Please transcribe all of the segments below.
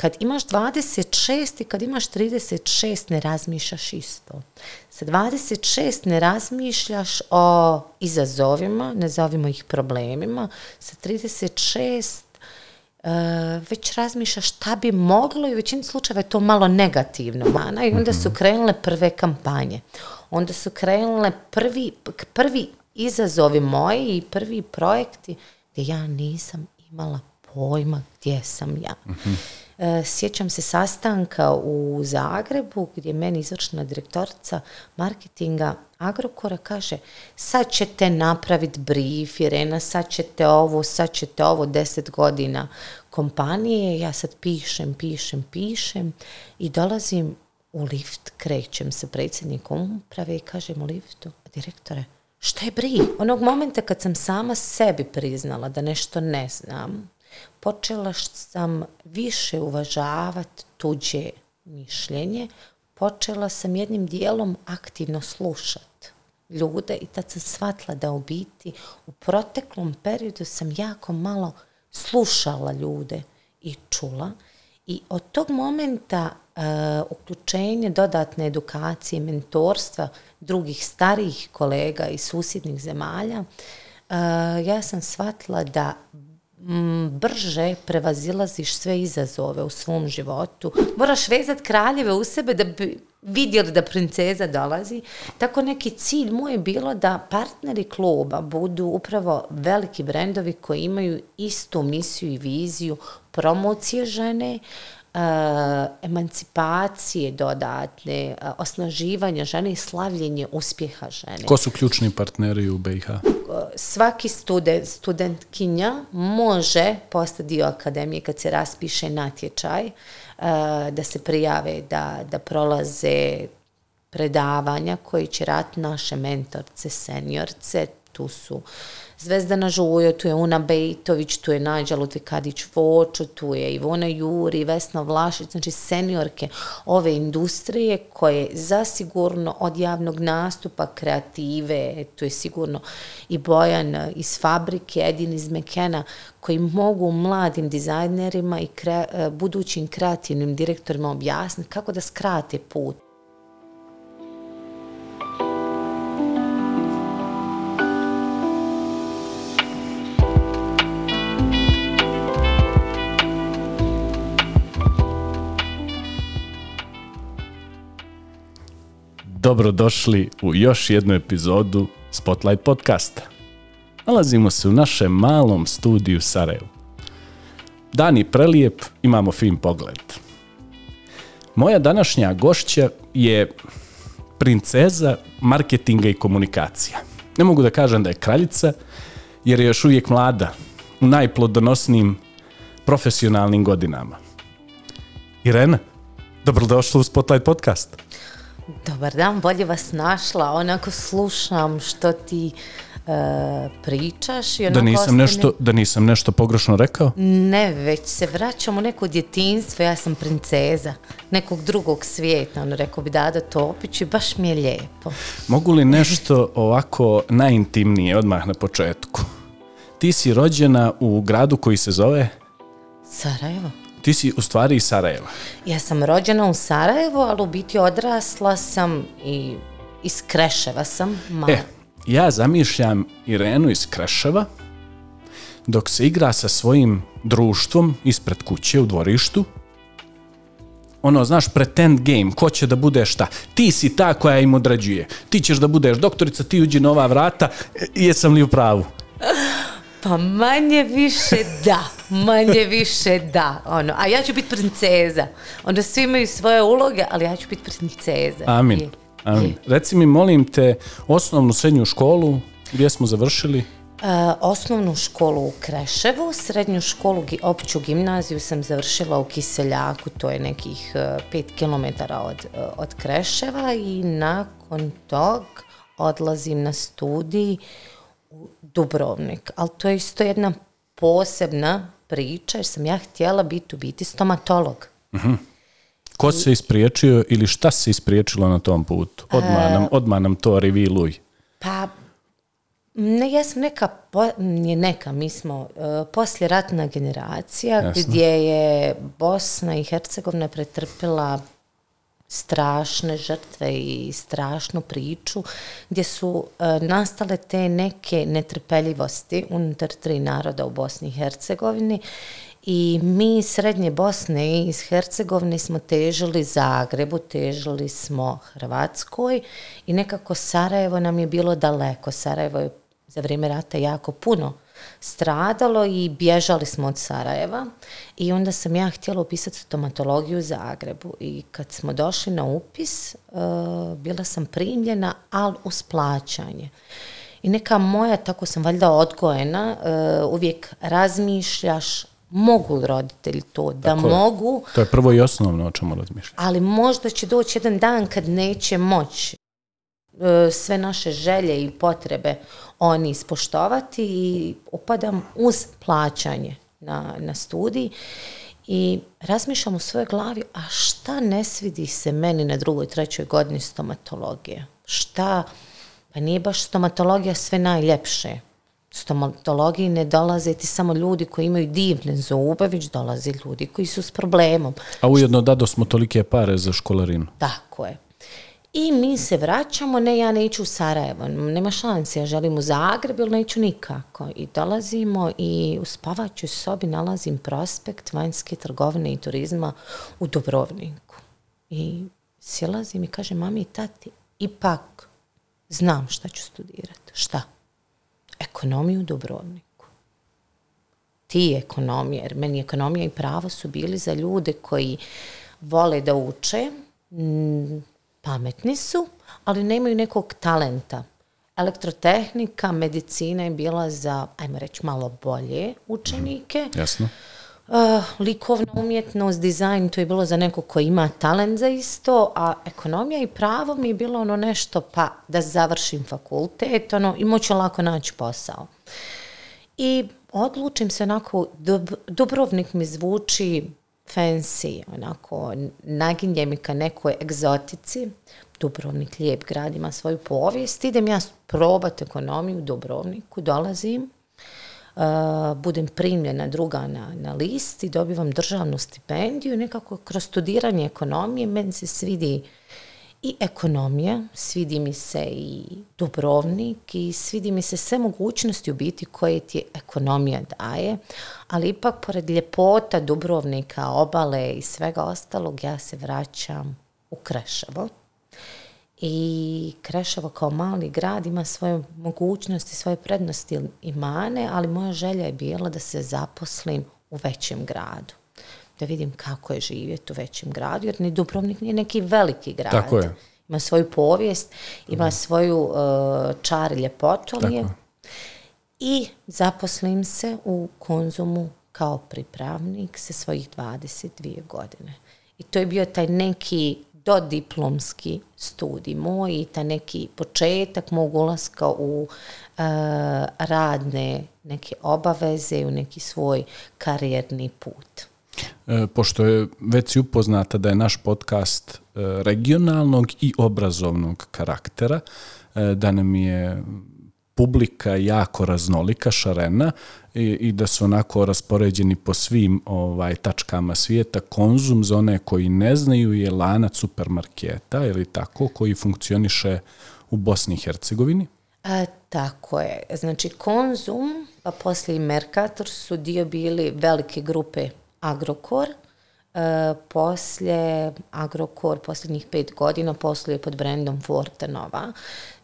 Kad imaš 26 i kad imaš 36 ne razmišljaš isto. Sa 26 ne razmišljaš o izazovima, ne zovimo ih problemima. Sa 36 e, već razmišljaš šta bi moglo i u većini slučajeva je to malo negativno mana i onda su mhm. krenule prve kampanje. Onda su krenule prvi, prvi izazovi moji i prvi projekti gdje ja nisam imala pojma gdje sam ja. Mhm. E, sjećam se sastanka u Zagrebu gdje meni izvršna direktorica marketinga Agrokora kaže sad ćete napraviti brief Irena, sad ćete ovo, sad ćete ovo deset godina kompanije, ja sad pišem, pišem, pišem i dolazim u lift, krećem sa predsjednikom uprave i kažem u liftu, direktore, što je brief? Onog momenta kad sam sama sebi priznala da nešto ne znam, počela sam više uvažavati tuđe mišljenje, počela sam jednim dijelom aktivno slušati ljude i tad sam shvatila da u biti u proteklom periodu sam jako malo slušala ljude i čula i od tog momenta e, uključenje dodatne edukacije i mentorstva drugih starijih kolega iz susjednih zemalja e, ja sam shvatila da brže prevazilaziš sve izazove u svom životu. Moraš vezati kraljeve u sebe da bi vidjeli da princeza dolazi. Tako neki cilj moj je bilo da partneri kluba budu upravo veliki brendovi koji imaju istu misiju i viziju promocije žene, Eh, emancipacije dodatne, eh, osnaživanja žene i slavljenje uspjeha žene. Ko su ključni partneri u BiH? Eh, svaki student, studentkinja može postati dio akademije kad se raspiše natječaj, da se prijave, da, prolaze predavanja koji će rat naše mentorce, seniorce, tu su Zvezdana Žujo, tu je Una Bejtović, tu je Nađa Lutvikadić Vočo, tu je Ivona Juri, Vesna Vlašić, znači seniorke ove industrije koje zasigurno od javnog nastupa, kreative, tu je sigurno i Bojan iz fabrike, Edin iz Mekena, koji mogu mladim dizajnerima i budućim kreativnim direktorima objasniti kako da skrate put. Dobrodošli u još jednu epizodu Spotlight podcasta. Nalazimo se u našem malom studiju Sarajevu. Dan je prelijep, imamo fin pogled. Moja današnja gošća je princeza marketinga i komunikacija. Ne mogu da kažem da je kraljica, jer je još uvijek mlada, u najplodonosnijim profesionalnim godinama. Irena, dobrodošla u Spotlight podcast. Dobar dan, bolje vas našla. Onako slušam što ti e, pričaš. I da, nisam nešto, da nisam nešto pogrešno rekao? Ne, već se vraćam u neko djetinstvo. Ja sam princeza nekog drugog svijeta. Ono, rekao bi Dada Topić i baš mi je lijepo. Mogu li nešto ovako najintimnije odmah na početku? Ti si rođena u gradu koji se zove? Sarajevo. Ti si u stvari iz Sarajeva. Ja sam rođena u Sarajevu, ali u biti odrasla sam i iz Kreševa sam. E, ja zamišljam Irenu iz Kreševa dok se igra sa svojim društvom ispred kuće u dvorištu. Ono, znaš, pretend game, ko će da bude šta. Ti si ta koja im određuje. Ti ćeš da budeš doktorica, ti uđi na ova vrata, e, jesam li u pravu? Pa manje više da, manje više da, ono, a ja ću biti princeza. Onda svi imaju svoje uloge, ali ja ću biti princeza. Amin. Amin. Reci mi, molim te, osnovnu srednju školu, gdje smo završili? E, osnovnu školu u Kreševu, srednju školu, opću gimnaziju sam završila u Kiseljaku, to je nekih e, pet kilometara km od, e, od Kreševa i nakon tog odlazim na studij Dubrovnik, ali to je isto jedna posebna priča jer sam ja htjela biti u biti stomatolog. uh Ko se ispriječio ili šta se ispriječilo na tom putu? Odmah uh, to reviluj. Pa, ne, ja sam neka, po, nije neka, mi smo uh, posljeratna generacija gdje je Bosna i Hercegovina pretrpila strašne žrtve i strašnu priču gdje su e, nastale te neke netrpeljivosti unutar tri naroda u Bosni i Hercegovini i mi iz Srednje Bosne i iz Hercegovine smo težili Zagrebu, težili smo Hrvatskoj i nekako Sarajevo nam je bilo daleko. Sarajevo je za vrijeme rata jako puno stradalo i bježali smo od Sarajeva i onda sam ja htjela upisati stomatologiju u Zagrebu i kad smo došli na upis e, bila sam primljena, ali uz plaćanje. I neka moja, tako sam valjda odgojena, e, uvijek razmišljaš mogu li roditelji to, da mogu. To je prvo i osnovno o čemu razmišljati. Ali možda će doći jedan dan kad neće moći. E, sve naše želje i potrebe oni ispoštovati i upadam uz plaćanje na, na studij i razmišljam u svojoj glavi, a šta ne svidi se meni na drugoj, trećoj godini stomatologije? Šta? Pa nije baš stomatologija sve najljepše. Stomatologiji ne dolaze ti samo ljudi koji imaju divne zube, već dolaze ljudi koji su s problemom. A ujedno dado smo tolike pare za školarinu. Tako je. I mi se vraćamo, ne ja neću u Sarajevo, nema šanse, ja želim u Zagreb ili neću nikako. I dolazimo i u spavaću sobi nalazim prospekt vanjske trgovine i turizma u Dubrovniku. I silazim i kažem, mami i tati, ipak znam šta ću studirati. Šta? Ekonomiju u Dubrovniku. Ti ekonomija, jer meni ekonomija i pravo su bili za ljude koji vole da uče, pametni su, ali nemaju nekog talenta. Elektrotehnika, medicina je bila za, ajmo reći, malo bolje učenike. Mm, jasno. Uh, likovna umjetnost, dizajn, to je bilo za neko koji ima talent za isto, a ekonomija i pravo mi je bilo ono nešto pa da završim fakultet ono, i moću lako naći posao. I odlučim se onako, Dub, Dubrovnik mi zvuči fancy, onako, naginje mi ka nekoj egzotici. Dubrovnik lijep grad, ima svoju povijest. Idem ja probat ekonomiju u Dubrovniku, dolazim, e, budem primljena druga na, na listi, dobivam državnu stipendiju, nekako kroz studiranje ekonomije meni se svidi i ekonomija, svidi mi se i Dubrovnik i svidi mi se sve mogućnosti u biti koje ti ekonomija daje, ali ipak pored ljepota Dubrovnika, obale i svega ostalog ja se vraćam u Krešavo. I Krešavo kao mali grad ima svoje mogućnosti, svoje prednosti i mane, ali moja želja je bila da se zaposlim u većem gradu da vidim kako je živjet u većem gradu, jer ni Dubrovnik nije neki veliki grad. Tako je. Ima svoju povijest, ima svoju uh, čar i ljepotu, je. I zaposlim se u konzumu kao pripravnik sa svojih 22 godine. I to je bio taj neki dodiplomski studij moj i taj neki početak mog ulaska u uh, radne neke obaveze, i u neki svoj karijerni put. E, pošto je već upoznata da je naš podcast e, regionalnog i obrazovnog karaktera, e, da nam je publika jako raznolika, šarena i, da su onako raspoređeni po svim ovaj tačkama svijeta. Konzum za one koji ne znaju je lanac supermarketa ili tako koji funkcioniše u Bosni i Hercegovini. A, tako je. Znači Konzum, pa poslije i Mercator su dio bili velike grupe Agrokor. E, poslije Agrokor posljednjih pet godina posluje pod brendom Fortenova.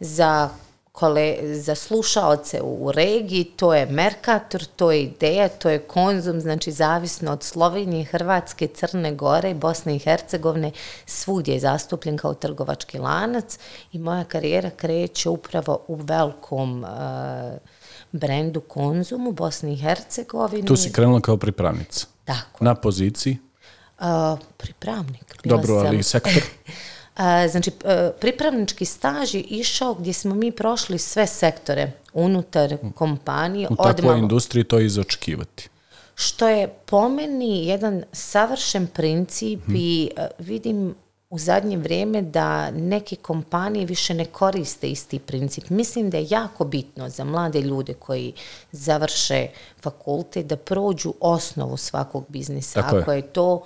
Za, kole, za slušaoce u, regiji to je Merkator, to je Ideja, to je Konzum, znači zavisno od Slovenije, Hrvatske, Crne Gore, Bosne i Hercegovine, svud je zastupljen kao trgovački lanac i moja karijera kreće upravo u velikom e, brendu konzumu, u Bosni i Hercegovini. Tu si krenula kao pripravnica. Tako. Na poziciji? Uh, pripravnik. Dobro, ali sektor? znači, pripravnički staž je išao gdje smo mi prošli sve sektore unutar kompanije. U takvoj industriji to je izočekivati. Što je po meni jedan savršen princip hmm. i e, vidim u zadnje vrijeme da neke kompanije više ne koriste isti princip. Mislim da je jako bitno za mlade ljude koji završe fakultet da prođu osnovu svakog biznisa. Ako je. to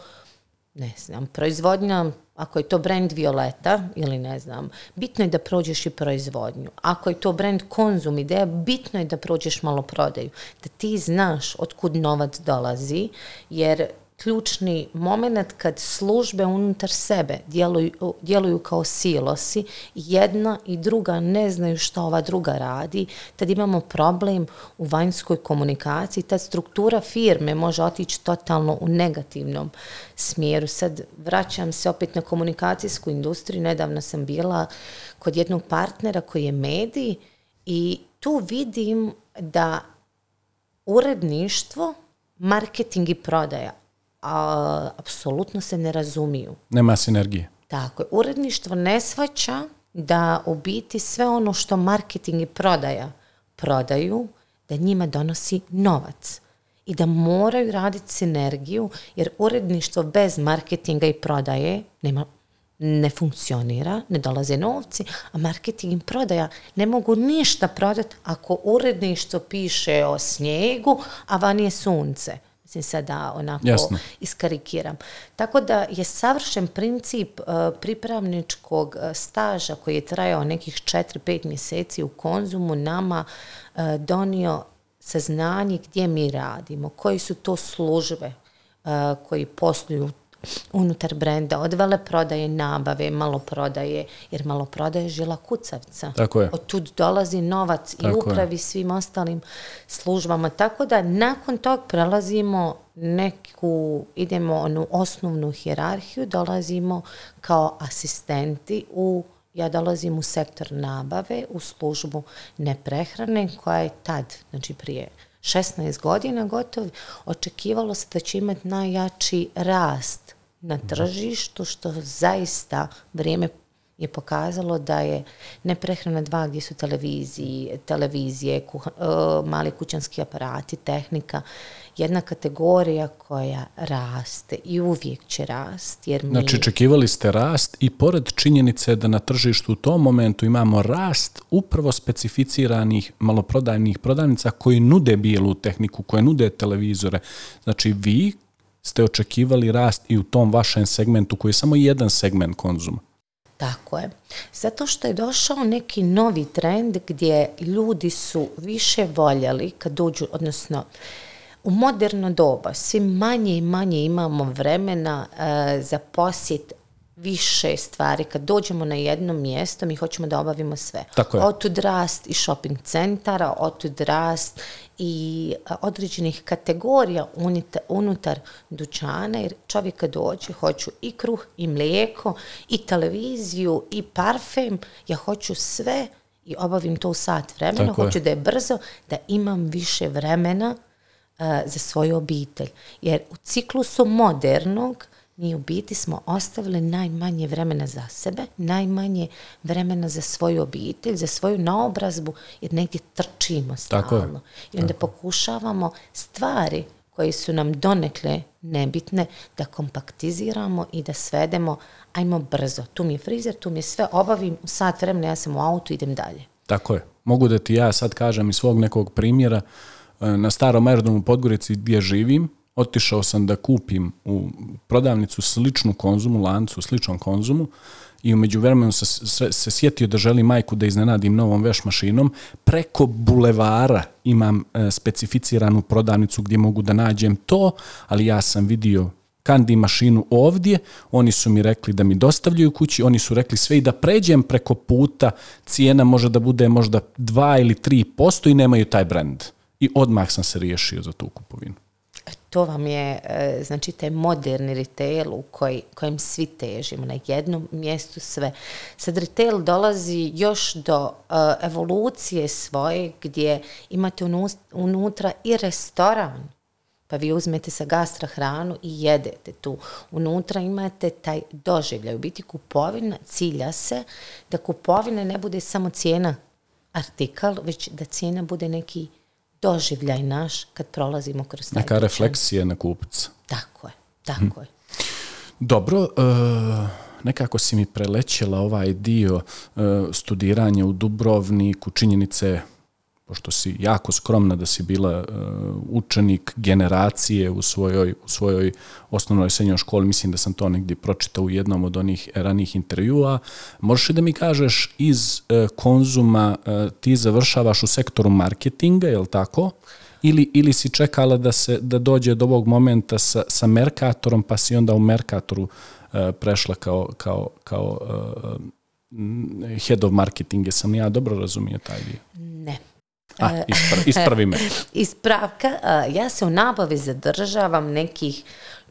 ne znam, proizvodnja, ako je to brand Violeta ili ne znam, bitno je da prođeš i proizvodnju. Ako je to brand Konzum ideja, bitno je da prođeš malo prodaju. Da ti znaš otkud novac dolazi, jer ključni moment kad službe unutar sebe djeluju, djeluju kao silosi, jedna i druga ne znaju što ova druga radi, tad imamo problem u vanjskoj komunikaciji, tad struktura firme može otići totalno u negativnom smjeru. Sad vraćam se opet na komunikacijsku industriju, nedavno sam bila kod jednog partnera koji je medij i tu vidim da uredništvo marketing i prodaja a, apsolutno se ne razumiju. Nema sinergije. Tako je. Uredništvo ne svaća da u biti sve ono što marketing i prodaja prodaju, da njima donosi novac i da moraju raditi sinergiju, jer uredništvo bez marketinga i prodaje nema, ne funkcionira, ne dolaze novci, a marketing i prodaja ne mogu ništa prodati ako uredništvo piše o snijegu, a van je sunce se sada onako iskarikiram. Tako da je savršen princip e, pripravničkog e, staža koji je trajao nekih 4-5 mjeseci u konzumu nama e, donio saznanje gdje mi radimo, koji su to službe koji posluju unutar brenda, od prodaje, nabave, maloprodaje, jer maloprodaje prodaje žila kucavca. Tako je. Od tud dolazi novac i upravi svim ostalim službama. Tako da nakon tog prelazimo neku, idemo onu osnovnu hjerarhiju, dolazimo kao asistenti u ja dolazim u sektor nabave, u službu neprehrane koja je tad, znači prije 16 godina gotovo, očekivalo se da će imati najjači rast na tržištu, što zaista vrijeme je pokazalo da je neprehrana dva gdje su televiziji, televizije, e, mali kućanski aparati, tehnika, jedna kategorija koja raste i uvijek će rast. Jer Znači, očekivali ste rast i pored činjenice da na tržištu u tom momentu imamo rast upravo specificiranih maloprodajnih prodavnica koji nude bijelu tehniku, koje nude televizore. Znači, vi ste očekivali rast i u tom vašem segmentu koji je samo jedan segment konzuma. Tako je. Zato što je došao neki novi trend gdje ljudi su više voljeli kad dođu, odnosno u moderno doba svi manje i manje imamo vremena eh, za posjet više stvari. Kad dođemo na jedno mjesto, mi hoćemo da obavimo sve. Tako je. Otud rast i shopping centara, otud drast i određenih kategorija unutar, dućana, jer čovjek kad dođe, hoću i kruh, i mlijeko, i televiziju, i parfem, ja hoću sve i obavim to u sat vremena, hoću da je brzo, da imam više vremena za svoju obitelj. Jer u ciklusu modernog mi u biti smo ostavili najmanje vremena za sebe, najmanje vremena za svoju obitelj, za svoju naobrazbu, jer negdje trčimo stalno. I onda pokušavamo stvari koje su nam donekle nebitne, da kompaktiziramo i da svedemo, ajmo brzo, tu mi je frizer, tu mi je sve, obavim u sat vremena, ja sam u autu, idem dalje. Tako je. Mogu da ti ja sad kažem iz svog nekog primjera, e, na starom aerodromu u Podgorici gdje živim, otišao sam da kupim u prodavnicu sličnu konzumu, lancu, sličnom konzumu i umeđu vremenu se, se, sjetio da želim majku da iznenadim novom veš mašinom. Preko bulevara imam e, specificiranu prodavnicu gdje mogu da nađem to, ali ja sam vidio kandi mašinu ovdje, oni su mi rekli da mi dostavljaju kući, oni su rekli sve i da pređem preko puta, cijena može da bude možda 2 ili 3% i nemaju taj brand. I odmah sam se riješio za tu kupovinu to vam je, e, znači, taj moderni retail u kojem svi težimo, na jednom mjestu sve. Sad retail dolazi još do e, evolucije svoje gdje imate unutra i restoran, pa vi uzmete sa gastra hranu i jedete tu. Unutra imate taj doživljaj. U biti kupovina cilja se da kupovina ne bude samo cijena artikal, već da cijena bude neki doživljaj naš kad prolazimo kroz taj Neka refleksija na kupca. Tako je, mhm. tako je. Dobro, e, nekako si mi prelećela ovaj dio e, studiranja u Dubrovniku, činjenice pošto si jako skromna da si bila e, učenik generacije u svojoj, u svojoj osnovnoj srednjoj školi, mislim da sam to negdje pročitao u jednom od onih ranih intervjua, možeš li da mi kažeš iz e, konzuma e, ti završavaš u sektoru marketinga, je li tako? ili, ili si čekala da se da dođe do ovog momenta sa, sa Merkatorom, pa si onda u Merkatoru prešla kao, kao, kao head of marketing, jesam ja dobro razumio taj dio? A, e, ispravi me. Ispravka. Ja se u nabavi zadržavam nekih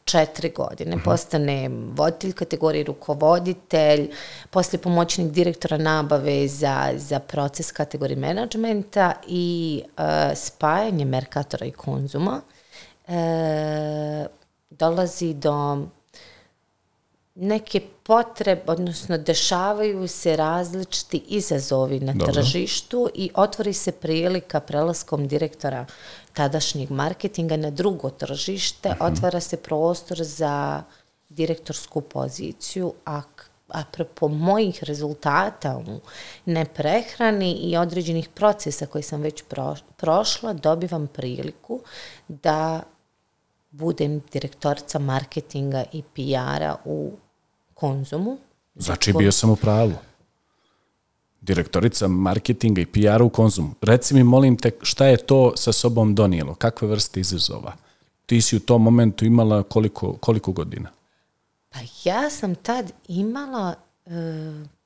četiri godine. Mhm. Postane voditelj kategorije, rukovoditelj, poslije pomoćnik direktora nabave za, za proces kategorije menadžmenta i e, spajanje Merkatora i Konzuma e, dolazi do neke potrebe, odnosno dešavaju se različiti izazovi na tržištu i otvori se prilika prelaskom direktora tadašnjeg marketinga na drugo tržište, mhm. otvara se prostor za direktorsku poziciju, a po mojih rezultata u neprehrani i određenih procesa koji sam već prošla, dobivam priliku da budem direktorica marketinga i PR-a u konzumu. Znači, bio sam u pravu. Direktorica marketinga i PR-a u konzumu. Reci mi, molim te, šta je to sa sobom donijelo? Kakve vrste izazova? Ti si u tom momentu imala koliko, koliko godina? Pa ja sam tad imala e,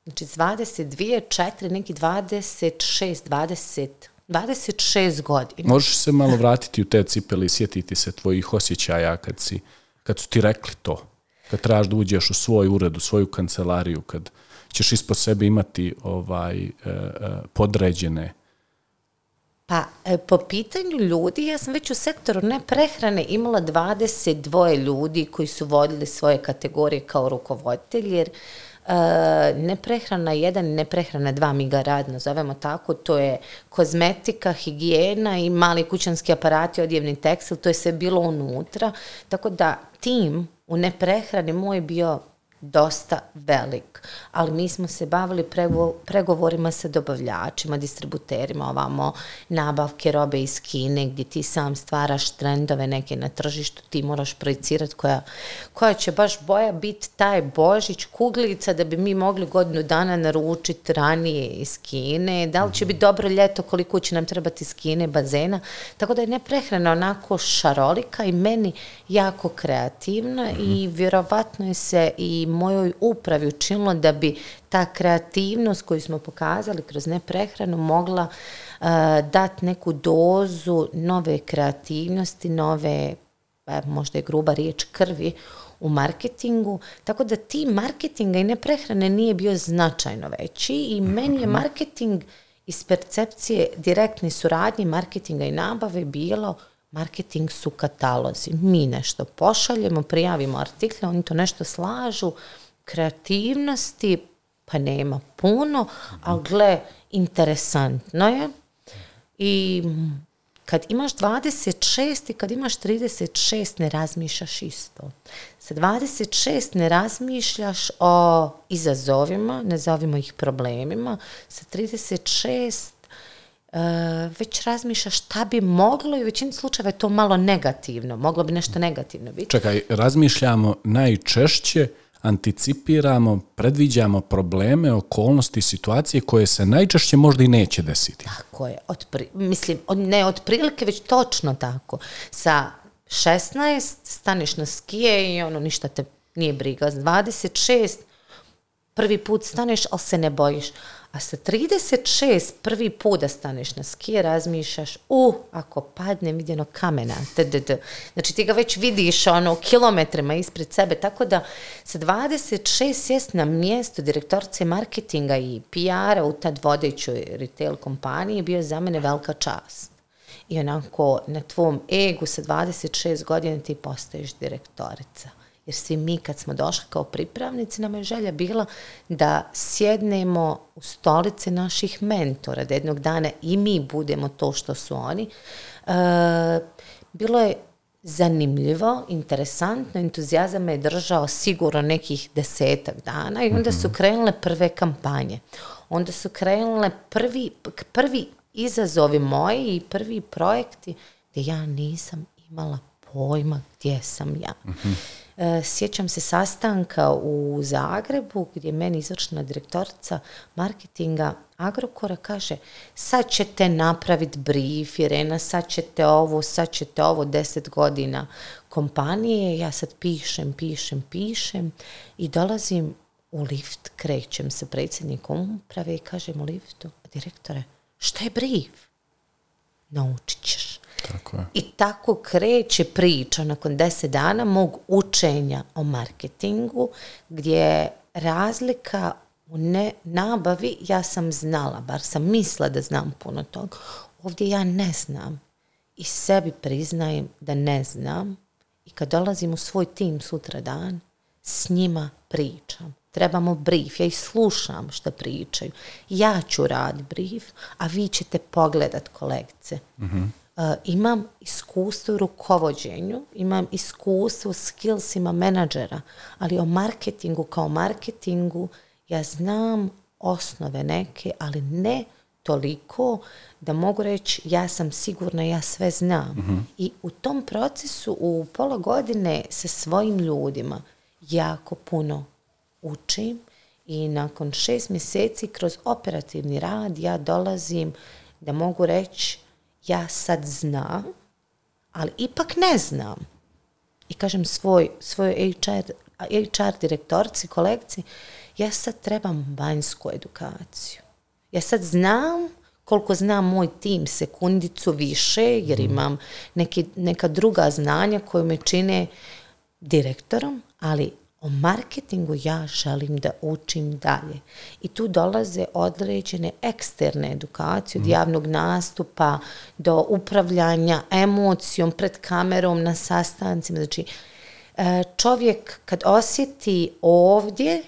znači 22, 4, neki 26, 20, 26 godina. Možeš se malo vratiti u te cipele i sjetiti se tvojih osjećaja kad, si, kad su ti rekli to? kad trebaš da uđeš u svoj ured, u svoju kancelariju, kad ćeš ispod sebe imati ovaj e, e, podređene pa, e, po pitanju ljudi, ja sam već u sektoru neprehrane prehrane imala 22 ljudi koji su vodili svoje kategorije kao rukovoditelj, jer e, neprehrana jedan i neprehrana dva. mi ga radno zovemo tako, to je kozmetika, higijena i mali kućanski aparati, odjevni tekstil, to je sve bilo unutra, tako da tim u neprehrani moj bio dosta velik, ali mi smo se bavili pregovorima sa dobavljačima, distributerima, ovamo nabavke robe iz Kine gdje ti sam stvaraš trendove neke na tržištu, ti moraš projicirati koja, koja će baš boja biti taj božić kuglica da bi mi mogli godinu dana naručiti ranije iz Kine, da li će biti mhm. dobro ljeto, koliko će nam trebati iz Kine bazena, tako da je neprehrana onako šarolika i meni jako kreativna mhm. i vjerovatno je se i mojoj upravi učinilo da bi ta kreativnost koju smo pokazali kroz neprehranu mogla e, dati neku dozu nove kreativnosti, nove, e, možda je gruba riječ, krvi u marketingu, tako da ti marketinga i neprehrane nije bio značajno veći i mhm. meni je marketing iz percepcije direktne suradnje marketinga i nabave bilo marketing su katalozi. Mi nešto pošaljemo, prijavimo artikle, oni to nešto slažu, kreativnosti, pa nema puno, ali gle, interesantno je. I kad imaš 26 i kad imaš 36 ne razmišljaš isto. Sa 26 ne razmišljaš o izazovima, ne zovimo ih problemima. Sa 36 E, već razmišlja šta bi moglo i u većini slučajeva je to malo negativno. Moglo bi nešto negativno biti. Čekaj, razmišljamo najčešće, anticipiramo, predviđamo probleme, okolnosti, situacije koje se najčešće možda i neće desiti. Tako je. Otpri, mislim, ne otprilike, već točno tako. Sa 16 staniš na skije i ono ništa te nije briga. 26 prvi put staneš, ali se ne bojiš. A sa 36 prvi put da staneš na skije razmišljaš, u, ako padne vidjeno kamena, Znači ti ga već vidiš ono kilometrima ispred sebe, tako da sa 26 sjest na mjesto direktorce marketinga i PR-a u tad vodećoj retail kompaniji bio je za mene velika čast. I onako na tvom egu sa 26 godina ti postaješ direktorica jer svi mi kad smo došli kao pripravnici, nam je želja bila da sjednemo u stolice naših mentora, da jednog dana i mi budemo to što su oni. E, bilo je zanimljivo, interesantno, entuzijazam je držao sigurno nekih desetak dana i onda su mhm. krenule prve kampanje. Onda su krenule prvi, prvi izazovi moji i prvi projekti gdje ja nisam imala pojma gdje sam ja. Mhm. E, sjećam se sastanka u Zagrebu gdje je meni izvršna direktorica marketinga Agrokora kaže sad ćete napraviti brief Irena, sad ćete ovo, sad ćete ovo deset godina kompanije, ja sad pišem, pišem, pišem i dolazim u lift, krećem sa predsjednikom uprave i kažem u liftu, direktore, što je brief? Naučit ćeš tako I tako kreće priča nakon deset dana mog učenja o marketingu, gdje razlika u ne, nabavi ja sam znala, bar sam misla da znam puno toga. Ovdje ja ne znam i sebi priznajem da ne znam i kad dolazim u svoj tim sutra dan, s njima pričam. Trebamo brief, ja i slušam što pričaju. Ja ću raditi brief, a vi ćete pogledat kolekcije mhm. Eh, imam iskustvo u rukovođenju, imam iskustvo u skillsima menadžera, ali o marketingu kao marketingu ja znam osnove neke, ali ne toliko da mogu reći ja sam sigurna, ja sve znam. Mhm. I u tom procesu u pola godine sa svojim ljudima jako puno učim i nakon šest mjeseci kroz operativni rad ja dolazim da mogu reći ja sad znam, ali ipak ne znam. I kažem svoj, svoj HR, HR direktorci, kolekci, ja sad trebam vanjsku edukaciju. Ja sad znam koliko znam moj tim sekundicu više, jer mhm. imam neka druga znanja koje me čine direktorom, ali o marketingu ja želim da učim dalje. I tu dolaze određene eksterne edukacije, od mhm. javnog nastupa do upravljanja emocijom pred kamerom na sastancima. Znači, e, čovjek kad osjeti ovdje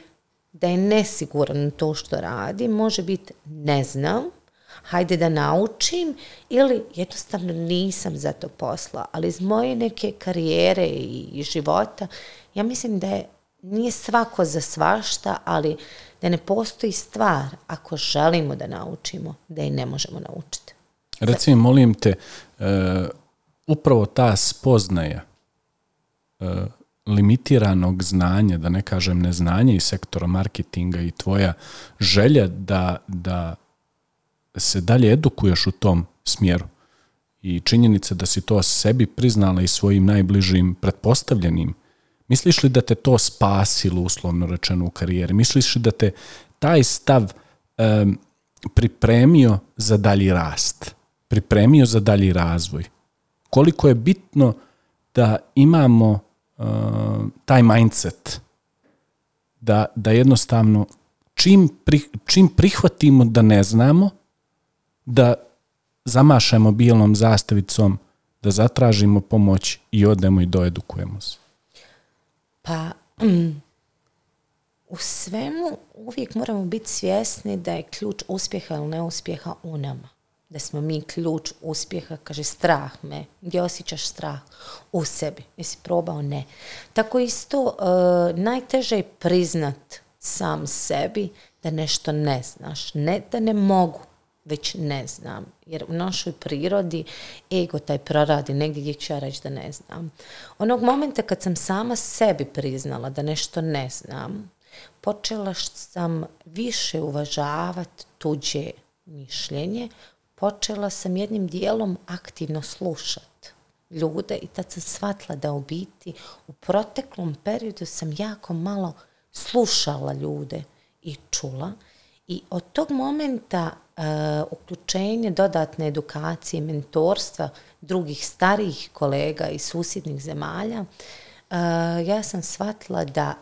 da je nesiguran to što radi, može biti ne znam, hajde da naučim ili jednostavno nisam za to posla. Ali iz moje neke karijere i života ja mislim da je nije svako za svašta, ali da ne postoji stvar ako želimo da naučimo, da i ne možemo naučiti. Recimo, molim te, e, upravo ta spoznaja e, limitiranog znanja, da ne kažem neznanja iz sektora marketinga i tvoja želja da, da se dalje edukuješ u tom smjeru i činjenica da si to sebi priznala i svojim najbližim pretpostavljenim Misliš li da te to spasilo, uslovno rečeno, u karijeri? Misliš li da te taj stav um, pripremio za dalji rast? Pripremio za dalji razvoj? Koliko je bitno da imamo taj mindset? Da, da jednostavno čim, čim prihvatimo da ne znamo, da zamašamo mobilnom zastavicom, da zatražimo pomoć i odemo i doedukujemo se. Pa mm, u svemu uvijek moramo biti svjesni da je ključ uspjeha ili neuspjeha u nama. Da smo mi ključ uspjeha, kaže strah me. Gdje osjećaš strah? U sebi. Jesi probao? Ne. Tako isto e, najteže je priznat sam sebi da nešto ne znaš. Ne da ne mogu već ne znam. Jer u našoj prirodi ego taj proradi negdje gdje ću ja reći da ne znam. Onog momenta kad sam sama sebi priznala da nešto ne znam, počela sam više uvažavati tuđe mišljenje, počela sam jednim dijelom aktivno slušati ljude i tad sam shvatila da u biti u proteklom periodu sam jako malo slušala ljude i čula i od tog momenta Eh, uključenje dodatne edukacije, mentorstva drugih starijih kolega iz susjednih zemalja, eh, ja sam shvatila da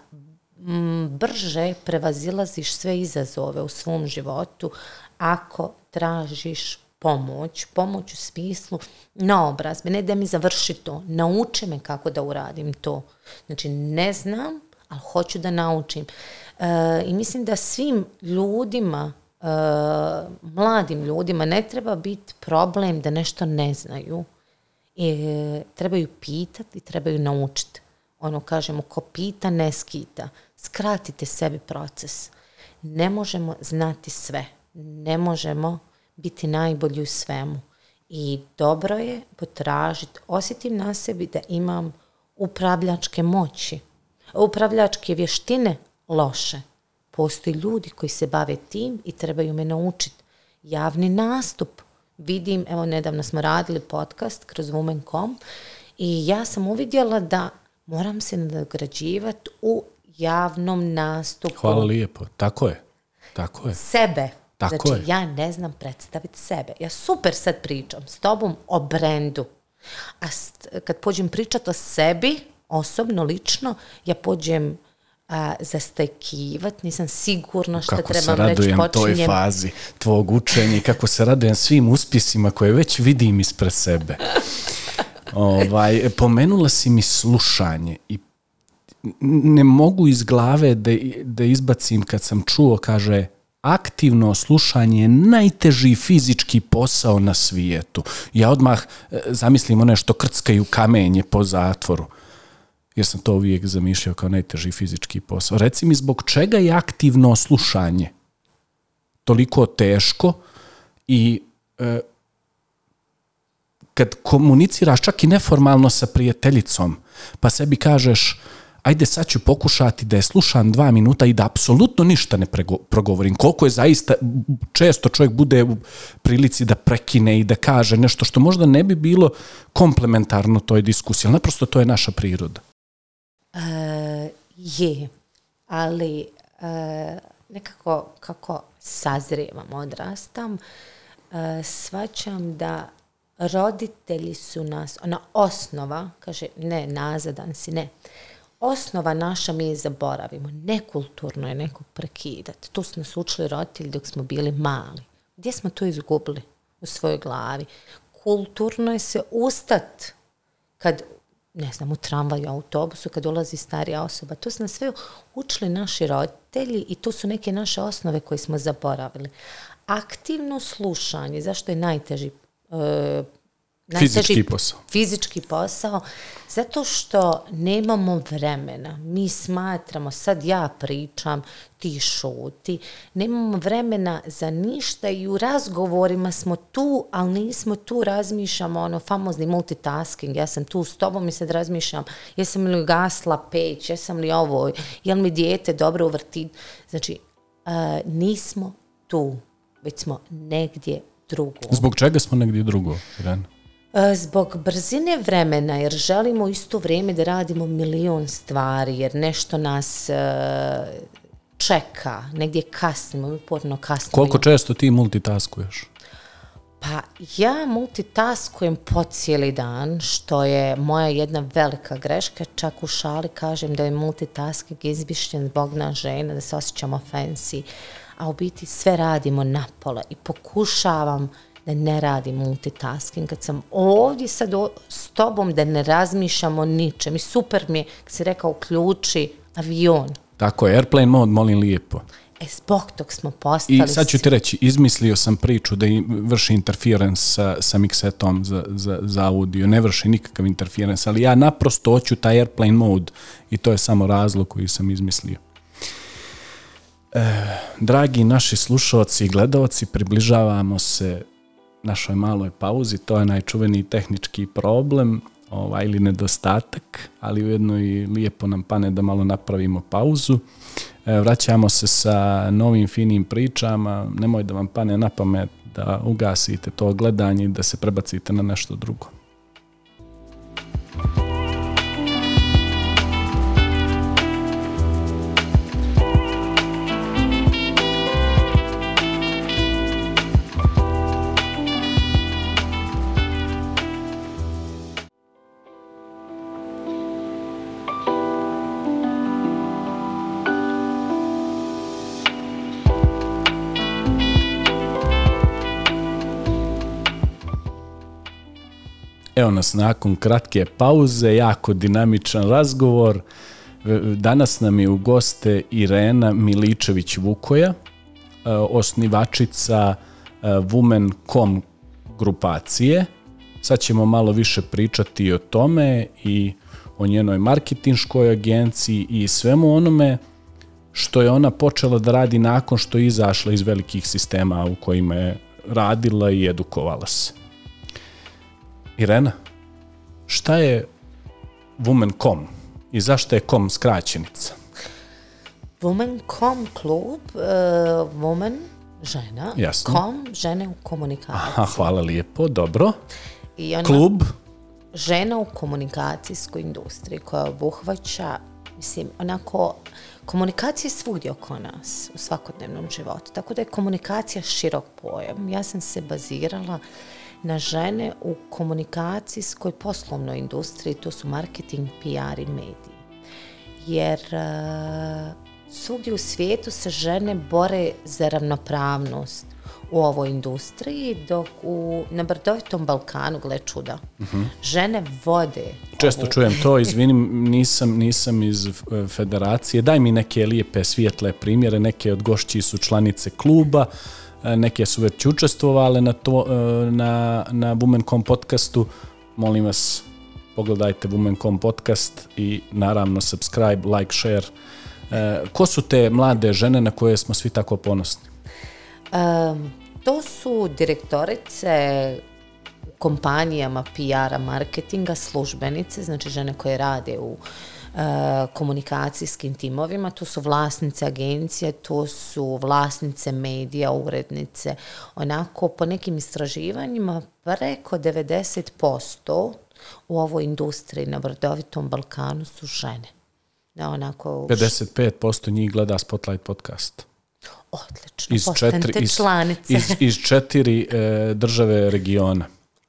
mm, brže prevazilaziš sve izazove u svom životu ako tražiš pomoć, pomoć u smislu naobrazbe, ne da mi završi to, nauči me kako da uradim to. Znači ne znam, ali hoću da naučim. Eh, I mislim da svim ljudima Eh, mladim ljudima ne treba biti problem da nešto ne znaju. I, eh, trebaju pitati, trebaju naučiti. Ono kažemo, ko pita, ne skita. Skratite sebi proces. Ne možemo znati sve. Ne možemo biti najbolji u svemu. I dobro je potražiti, osjetim na sebi da imam upravljačke moći, upravljačke vještine loše. Postoji ljudi koji se bave tim i trebaju me naučiti. Javni nastup. Vidim, evo nedavno smo radili podcast kroz Women.com i ja sam uvidjela da moram se nadograđivati u javnom nastupu. Hvala lijepo, tako je. Tako je. Sebe. Tako znači, je. ja ne znam predstaviti sebe. Ja super sad pričam s tobom o brendu. A kad pođem pričati o sebi, osobno, lično, ja pođem a, zastajkivat, nisam sigurna što kako trebam reći. Kako se radujem toj fazi tvog učenja i kako se radujem svim uspjesima koje već vidim ispred sebe. ovaj, pomenula si mi slušanje i ne mogu iz glave da, da izbacim kad sam čuo, kaže, aktivno slušanje je najteži fizički posao na svijetu. Ja odmah e, zamislim one što krckaju kamenje po zatvoru jer sam to uvijek zamišljao kao najteži fizički posao. Reci mi zbog čega je aktivno slušanje toliko teško i e, kad komuniciraš čak i neformalno sa prijateljicom, pa sebi kažeš ajde sad ću pokušati da je slušan dva minuta i da apsolutno ništa ne progovorim. Koliko je zaista, često čovjek bude u prilici da prekine i da kaže nešto što možda ne bi bilo komplementarno toj diskusiji, ali naprosto to je naša priroda. Eh, je, ali eh, nekako kako sazrijevam, odrastam, eh, svačam da roditelji su nas, ona osnova, kaže, ne, nazadan si, ne, osnova naša mi je zaboravimo. Nekulturno je neko prekidati. Tu su nas učili roditelji dok smo bili mali. Gdje smo to izgubili u svojoj glavi? Kulturno je se ustat kad ne znam, u tramvaju, autobusu, kad dolazi starija osoba. To su nas sve učili naši roditelji i to su neke naše osnove koje smo zaboravili. Aktivno slušanje, zašto je najteži e, Fizički posao. Fizički posao, zato što nemamo vremena. Mi smatramo, sad ja pričam, ti šuti, nemamo vremena za ništa i u razgovorima smo tu, ali nismo tu, razmišljamo ono famozni multitasking, ja sam tu s tobom i sad razmišljam, jesam li gasla peć, jesam li ovo, jel mi dijete dobro uvrti, znači nismo tu, već smo negdje drugo. Zbog čega smo negdje drugo, Irene? E, zbog brzine vremena, jer želimo isto vrijeme da radimo milion stvari, jer nešto nas e, čeka, negdje kasnimo, uporno kasnimo. Koliko često ti multitaskuješ? Pa ja multitaskujem po cijeli dan, što je moja jedna velika greška. Čak u šali kažem da je multitasking izbišljen zbog na žena, da se osjećamo fancy. A u biti sve radimo pola i pokušavam da ne radi multitasking, kad sam ovdje sad s tobom da ne razmišljamo o ničem i super mi je, kad si rekao uključi avion. Tako je, airplane mode, molim lijepo. E, zbog tog smo postali... I sad ću ti reći, izmislio sam priču da vrši interference sa, sa miksetom za, za, za audio, ne vrši nikakav interference, ali ja naprosto hoću taj airplane mode i to je samo razlog koji sam izmislio. Eh, dragi naši slušalci i gledalci, približavamo se našoj maloj pauzi, to je najčuveniji tehnički problem ovaj, ili nedostatak, ali ujedno i lijepo nam pane da malo napravimo pauzu. vraćamo se sa novim finim pričama, nemoj da vam pane na pamet da ugasite to gledanje i da se prebacite na nešto drugo. nas nakon kratke pauze, jako dinamičan razgovor. Danas nam je u goste Irena Miličević-Vukoja, e, osnivačica e, Women.com grupacije. Sad ćemo malo više pričati o tome i o njenoj marketinškoj agenciji i svemu onome što je ona počela da radi nakon što je izašla iz velikih sistema u kojima je radila i edukovala se. Irena, Šta je Women.com i zašto je com skraćenica? Women.com klub, uh, woman, žena, Jasno. com, žene u komunikaciji. Aha, hvala lijepo, dobro. I ona, klub? Žena u komunikacijskoj industriji koja obuhvaća, mislim, onako, komunikacija je svugdje oko nas u svakodnevnom životu, tako da je komunikacija širok pojam. Ja sam se bazirala na žene u komunikacijskoj poslovnoj industriji, to su marketing, PR i mediji. Jer e, svugdje u svijetu se žene bore za ravnopravnost u ovoj industriji, dok u, na brdovitom Balkanu, gle čuda, mhm. žene vode. Često čujem to, izvinim, nisam, nisam iz e, federacije. Daj mi neke lijepe, svijetle primjere, neke od gošći su članice kluba, E, neke su već učestvovale na, to, e, na, na Women.com podcastu. Molim vas, pogledajte Women.com podcast i naravno subscribe, like, share. E, ko su te mlade žene na koje smo svi tako ponosni? to su direktorice kompanijama PR-a, marketinga, službenice, znači žene koje rade u Eh, komunikacijskim timovima, tu su vlasnice agencije, to su vlasnice medija, urednice. Onako, po nekim istraživanjima, preko 90% u ovoj industriji na Vrdovitom Balkanu su žene. Da, onako... 55% njih gleda Spotlight podcast. Odlično, iz četiri, iz, Iz, četiri eh, države regiona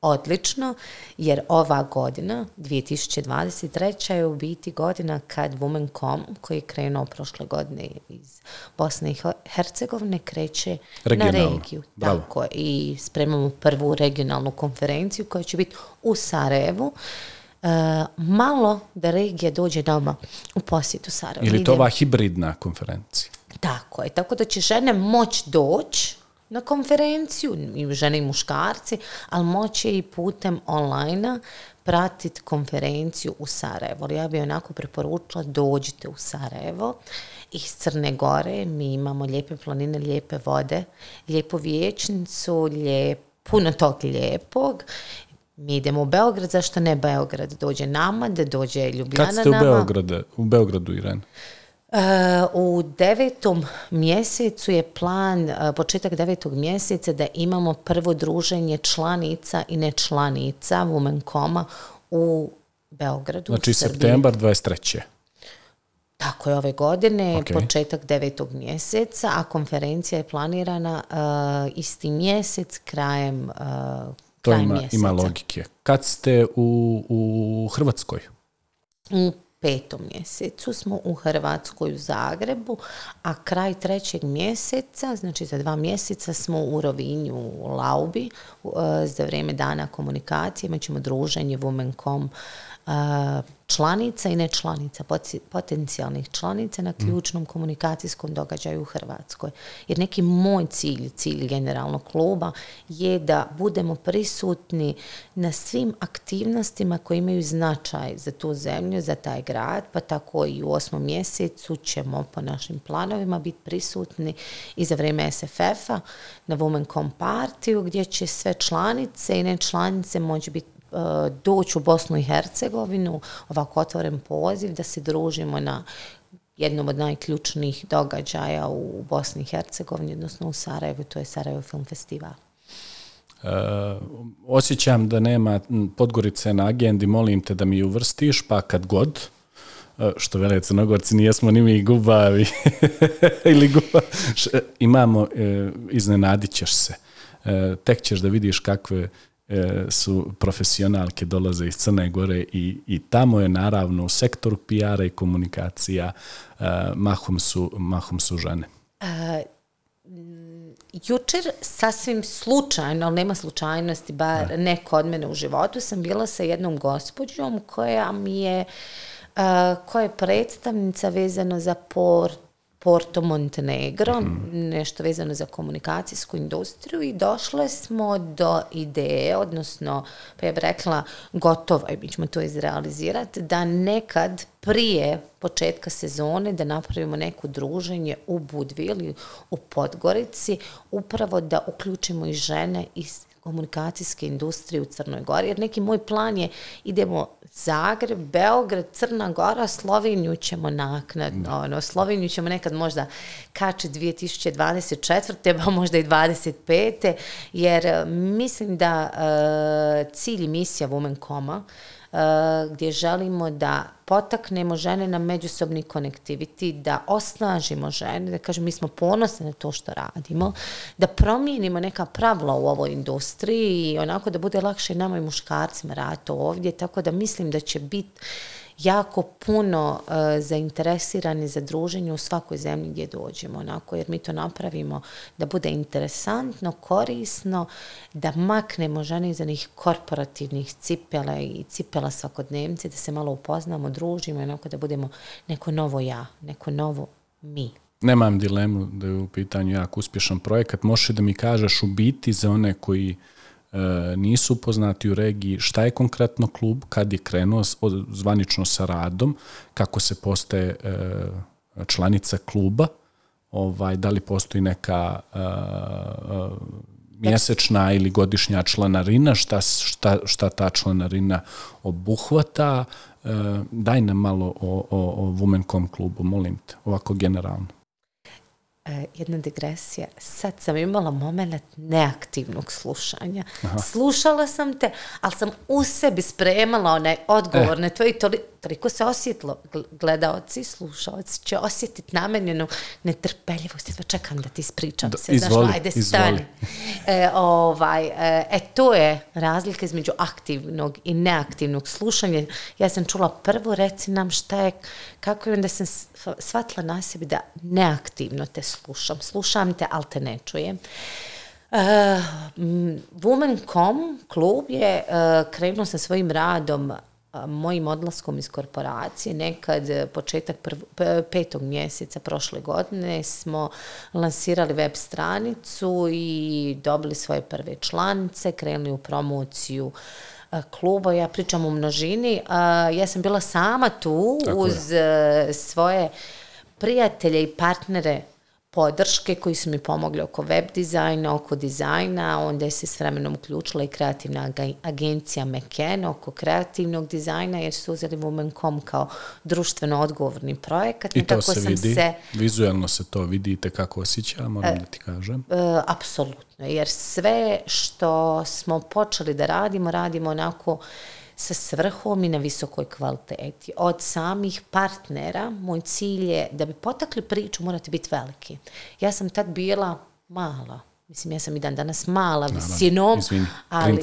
odlično, jer ova godina, 2023. je u biti godina kad Women.com, koji je krenuo prošle godine iz Bosne i Hercegovine, kreće na regiju. Tako, I spremamo prvu regionalnu konferenciju koja će biti u Sarajevu. E, malo da regija dođe doma u posjetu Sarajevu. Ili to ova hibridna konferencija? Tako je, tako da će žene moći doći na konferenciju, i žene i muškarci, ali moće i putem online pratiti konferenciju u Sarajevo. Ja bih onako preporučila dođite u Sarajevo iz Crne Gore. Mi imamo lijepe planine, lijepe vode, lijepu vječnicu, lijep, puno tog lijepog. Mi idemo u Beograd, zašto ne Beograd? Dođe nama, da dođe Ljubljana nama. Kad ste u, u Beogradu, Irene? U devetom mjesecu je plan, e, početak devetog mjeseca, da imamo prvo druženje članica i nečlanica Coma u Beogradu. Znači septembar 23. Tako je ove godine, početak devetog mjeseca, a konferencija je planirana e, isti mjesec, krajem, uh, krajem ima, mjeseca. ima logike. Kad ste u, u Hrvatskoj? petom mjesecu smo u Hrvatskoj u Zagrebu, a kraj trećeg mjeseca, znači za dva mjeseca smo u Rovinju u Laubi e, za vrijeme dana komunikacije, imat ćemo druženje Womencom članica i nečlanica, potencijalnih članica na ključnom komunikacijskom događaju u Hrvatskoj. Jer neki moj cilj, cilj generalnog kluba je da budemo prisutni na svim aktivnostima koje imaju značaj za tu zemlju, za taj grad, pa tako i u osmom mjesecu ćemo po našim planovima biti prisutni i za vrijeme SFF-a na Women partiju, gdje će sve članice i nečlanice moći biti doći u Bosnu i Hercegovinu, ovako otvoren poziv da se družimo na jednom od najključnijih događaja u Bosni i Hercegovini, odnosno u Sarajevu, to je Sarajevo Film Festival. Uh, osjećam da nema Podgorice na agendi, molim te da mi ju vrstiš, pa kad god, uh, što vele crnogorci, nijesmo ni mi gubavi ili Imamo, e, ćeš se. tek ćeš da vidiš kakve E, su profesionalke dolaze iz Crne Gore i, i tamo je naravno u sektoru pr i komunikacija e, mahom su, su žene. E, jučer sasvim slučajno, ali nema slučajnosti, bar neko ne kod mene u životu, sam bila sa jednom gospođom koja mi je koja je predstavnica vezana za port, Porto Montenegro, mhm. nešto vezano za komunikacijsku industriju i došle smo do ideje, odnosno, pa ja bih rekla, gotovo, mi ćemo to izrealizirati, da nekad prije početka sezone da napravimo neko druženje u Budvili, u Podgorici, upravo da uključimo i žene iz komunikacijske industrije u Crnoj Gori, jer neki moj plan je idemo Zagreb, Beograd, Crna Gora, Sloveniju ćemo naknadno, ono, Sloveniju ćemo nekad možda kači 2024. pa možda i 25. jer e, mislim da e, cilj misija Women Coma Eh, gdje želimo da potaknemo žene na međusobni konektiviti, da osnažimo žene, da kažem mi smo ponosni na to što radimo, da promijenimo neka pravila u ovoj industriji i onako da bude lakše nama i muškarcima raditi ovdje, tako da mislim da će biti jako puno uh, zainteresirani za druženje u svakoj zemlji gdje dođemo, onako, jer mi to napravimo da bude interesantno, korisno, da maknemo žene iz onih korporativnih cipela i cipela svakodnevnice, da se malo upoznamo, družimo, onako da budemo neko novo ja, neko novo mi. Nemam dilemu da je u pitanju jako uspješan projekat. Možeš da mi kažeš u biti za one koji E, nisu poznati u regiji šta je konkretno klub, kad je krenuo zvanično sa radom, kako se postaje e, članica kluba, ovaj, da li postoji neka e, mjesečna ili godišnja članarina, šta, šta, šta ta članarina obuhvata. Daj nam malo o, o, o Womencom klubu, molim te, ovako generalno. E, jedna digresija. Sad sam imala moment neaktivnog slušanja. Slušala sam te, ali sam u sebi spremala onaj odgovor e. na tvoj toli toliko se osjetilo, gledaoci, slušaoci će osjetiti namenjenu netrpeljivost. Jedva čekam da ti ispričam se. Izvoli, Znaš, ajde, stani. E, ovaj, e, e, to je razlika između aktivnog i neaktivnog slušanja. Ja sam čula prvo, reci nam šta je, kako je, onda sam shvatila na sebi da neaktivno te slušam. Slušam te, ali te ne čujem. Uh, klub je uh, krenuo sa svojim radom mojim odlaskom iz korporacije nekad e, početak prv, petog mjeseca prošle godine smo lansirali web stranicu i dobili svoje prve članice, krenuli u promociju e, kluba, ja pričam u množini, ja sam bila sama tu uz e, svoje prijatelje i partnere podrške koji su mi pomogli oko web dizajna, oko dizajna, onda je se s vremenom uključila i kreativna agencija McKen oko kreativnog dizajna jer su uzeli Women.com kao društveno odgovorni projekat. I to se vidi, vizualno se to vidite, kako osjeća, moram e, da ti kažem. E, apsolutno, jer sve što smo počeli da radimo, radimo onako sa svrhom i na visokoj kvaliteti. Od samih partnera moj cilj je da bi potakli priču morate biti veliki. Ja sam tad bila mala. Mislim, ja sam i dan danas mala visinom. Mislim, ali,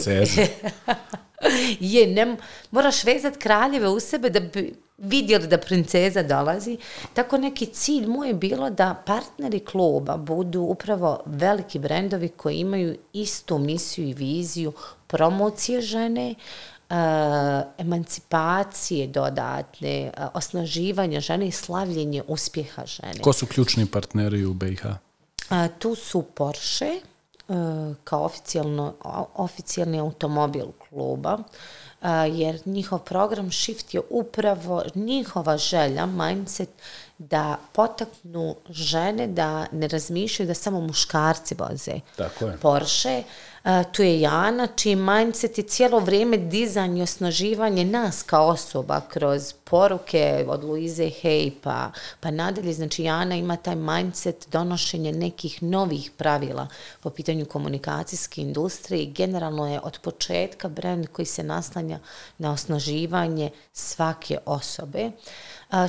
je, moraš vezati kraljeve u sebe da bi vidjeli da princeza dolazi. Tako neki cilj moj je bilo da partneri kluba budu upravo veliki brendovi koji imaju istu misiju i viziju promocije žene, Eh, emancipacije dodatne, eh, osnaživanja žene i slavljenje uspjeha žene. Ko su ključni partneri u BiH? Tu su Porsche eh, kao oficijalni automobil kluba, jer njihov program Shift je upravo njihova želja, mindset da potaknu žene da ne razmišljaju da samo muškarci voze Tako je. Porsche. E, tu je Jana, čiji mindset je cijelo vrijeme dizanje i osnaživanje nas kao osoba kroz poruke od Luize Hej pa, pa nadalje. Znači Jana ima taj mindset donošenje nekih novih pravila po pitanju komunikacijske industrije i generalno je od početka brand koji se naslanja na osnaživanje svake osobe.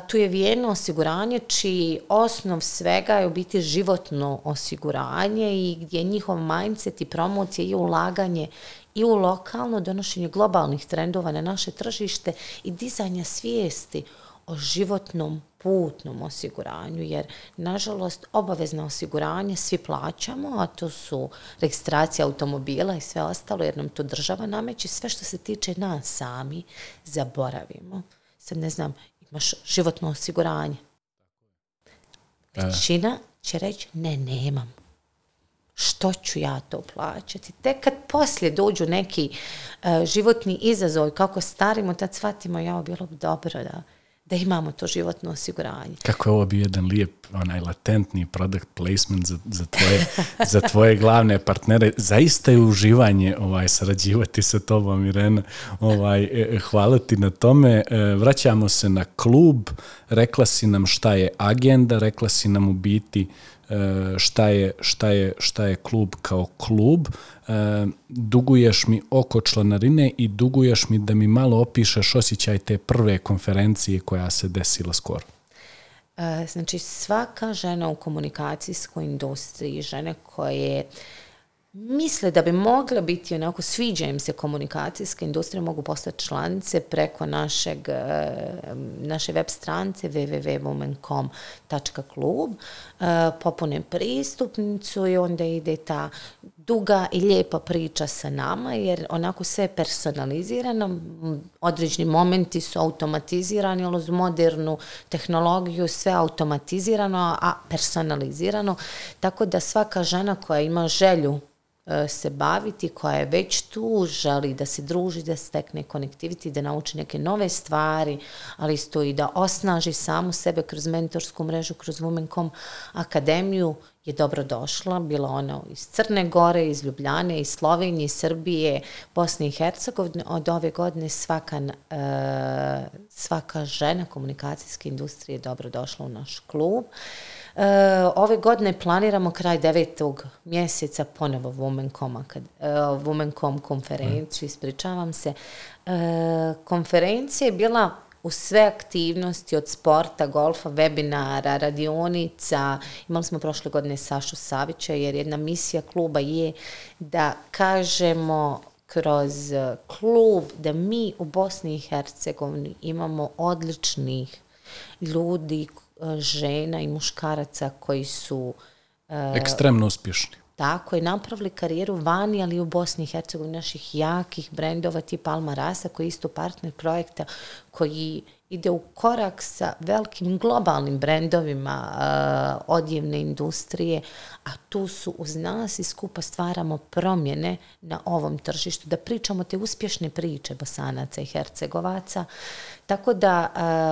Tu je vijeno osiguranje čiji osnov svega je u biti životno osiguranje i gdje njihov mindset i promocija i ulaganje i u lokalno donošenje globalnih trendova na naše tržište i dizanja svijesti o životnom putnom osiguranju, jer nažalost obavezno osiguranje svi plaćamo, a to su registracija automobila i sve ostalo, jer nam to država nameće, sve što se tiče nas sami zaboravimo. Sad ne znam, imaš životno osiguranje. E. Većina će reći ne, nemam. Što ću ja to plaćati? Tek kad poslije dođu neki e, životni izazov kako starimo, tad shvatimo jao, bilo bi dobro da da imamo to životno osiguranje. Kako je ovo bio jedan lijep, onaj latentni product placement za, za, tvoje, za tvoje glavne partnere. Zaista je uživanje ovaj, sarađivati sa tobom, Irena. Ovaj, e, hvala ti na tome. E, vraćamo se na klub. Rekla si nam šta je agenda, rekla si nam u biti E, šta je, šta je, šta je klub kao klub, e, duguješ mi oko članarine i duguješ mi da mi malo opišeš osjećaj te prve konferencije koja se desila skoro. E, znači svaka žena u komunikacijskoj industriji, žene koje misle da bi mogla biti onako, sviđa im se komunikacijska industrija, mogu postati članice preko našeg, eh, naše web strance www.women.com.club eh, popune pristupnicu i onda ide ta duga i lijepa priča sa nama, jer onako sve je personalizirano, određeni momenti su automatizirani, ali uz modernu tehnologiju sve automatizirano, a personalizirano, tako da svaka žena koja ima želju E, se baviti, koja je već tu, želi da se druži, da stekne konektiviti, da nauči neke nove stvari, ali isto i da osnaži samu sebe kroz mentorsku mrežu, kroz Womencom akademiju, je dobro došla. Bila ona iz Crne Gore, iz Ljubljane, iz Slovenije, Srbije, Bosne i Hercegovine. Od ove godine svaka, e, svaka žena komunikacijske industrije je dobro došla u naš klub. E, ove godine planiramo kraj devetog mjeseca ponovo Womencom, e, Womencom konferenciju, ispričavam se. E, konferencija je bila u sve aktivnosti od sporta, golfa, webinara, radionica. Imali smo prošle godine Sašu Savića jer jedna misija kluba je da kažemo kroz klub da mi u Bosni i Hercegovini imamo odličnih ljudi žena i muškaraca koji su eh, ekstremno uspješni. Tako je, napravili karijeru vani, ali i u Bosni i Hercegovini naših jakih brendova tipa Alma Rasa koji je isto partner projekta koji ide u korak sa velikim globalnim brendovima uh, odjevne industrije, a tu su uz nas i skupa stvaramo promjene na ovom tržištu, da pričamo te uspješne priče Bosanaca i Hercegovaca. Tako da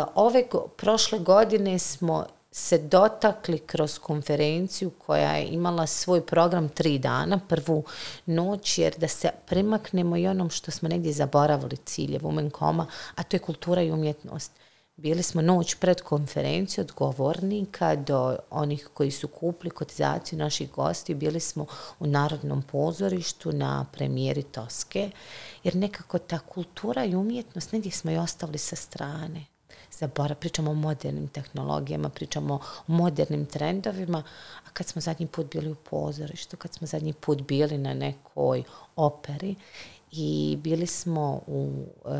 eh, ove prošle godine smo se dotakli kroz konferenciju koja je imala svoj program tri dana, prvu noć, jer da se premaknemo i onom što smo negdje zaboravili cilje Coma, a to je kultura i umjetnost. Bili smo noć pred konferenciju od govornika do onih koji su kupili kotizaciju naših gosti. Bili smo u Narodnom pozorištu na premijeri Toske, jer nekako ta kultura i umjetnost negdje smo i ostavili sa strane zabora, pričamo o modernim tehnologijama, pričamo o modernim trendovima, a kad smo zadnji put bili u pozorištu, kad smo zadnji put bili na nekoj operi i bili smo u e,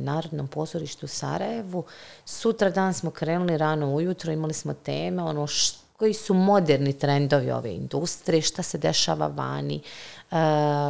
Narodnom pozorištu u Sarajevu, sutra dan smo krenuli rano ujutro, imali smo teme, ono što koji su moderni trendovi ove industrije, šta se dešava vani, e,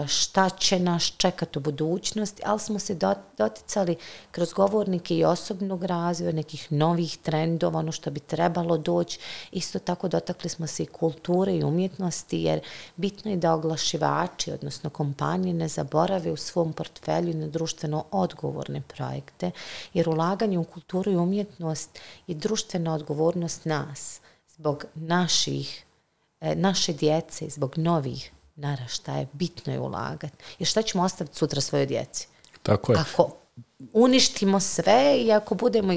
šta će nas čekati u budućnosti, ali smo se doticali kroz govornike i osobnog razvoja, nekih novih trendova, ono što bi trebalo doći. Isto tako dotakli smo se i kulture i umjetnosti, jer bitno je da oglašivači, odnosno kompanije, ne zaborave u svom portfelju na društveno odgovorne projekte, jer ulaganje u kulturu i umjetnost je društvena odgovornost nas zbog naših, e, naše djece, zbog novih naraštaja, bitno je ulagati. Jer šta ćemo ostaviti sutra svojoj djeci? Tako je. Ako uništimo sve i ako budemo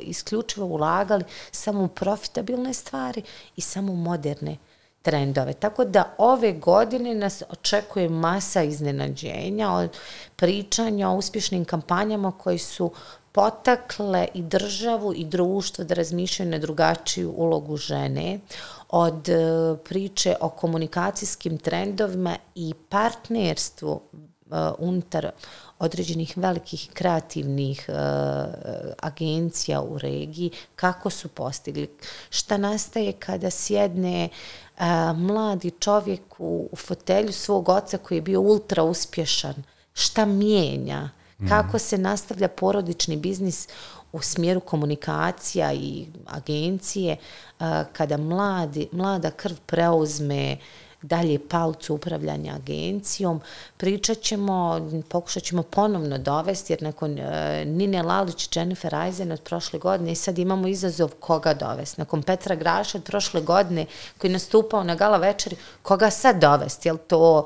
isključivo ulagali samo u profitabilne stvari i samo u moderne trendove. Tako da ove godine nas očekuje masa iznenađenja od pričanja o uspješnim kampanjama koji su potakle i državu i društvo da razmišljaju na drugačiju ulogu žene od e, priče o komunikacijskim trendovima i partnerstvu e, unutar određenih velikih kreativnih e, agencija u regiji, kako su postigli. Šta nastaje kada sjedne mladi čovjek u fotelju svog oca koji je bio ultra uspješan? Šta mijenja? kako se nastavlja porodični biznis u smjeru komunikacija i agencije kada mladi, mlada krv preuzme dalje palcu upravljanja agencijom. Pričat ćemo, pokušat ćemo ponovno dovesti, jer nakon e, Nine Lalić, Jennifer Eisen od prošle godine i sad imamo izazov koga dovesti. Nakon Petra Graša od prošle godine koji je nastupao na gala večeri, koga sad dovesti? Jel to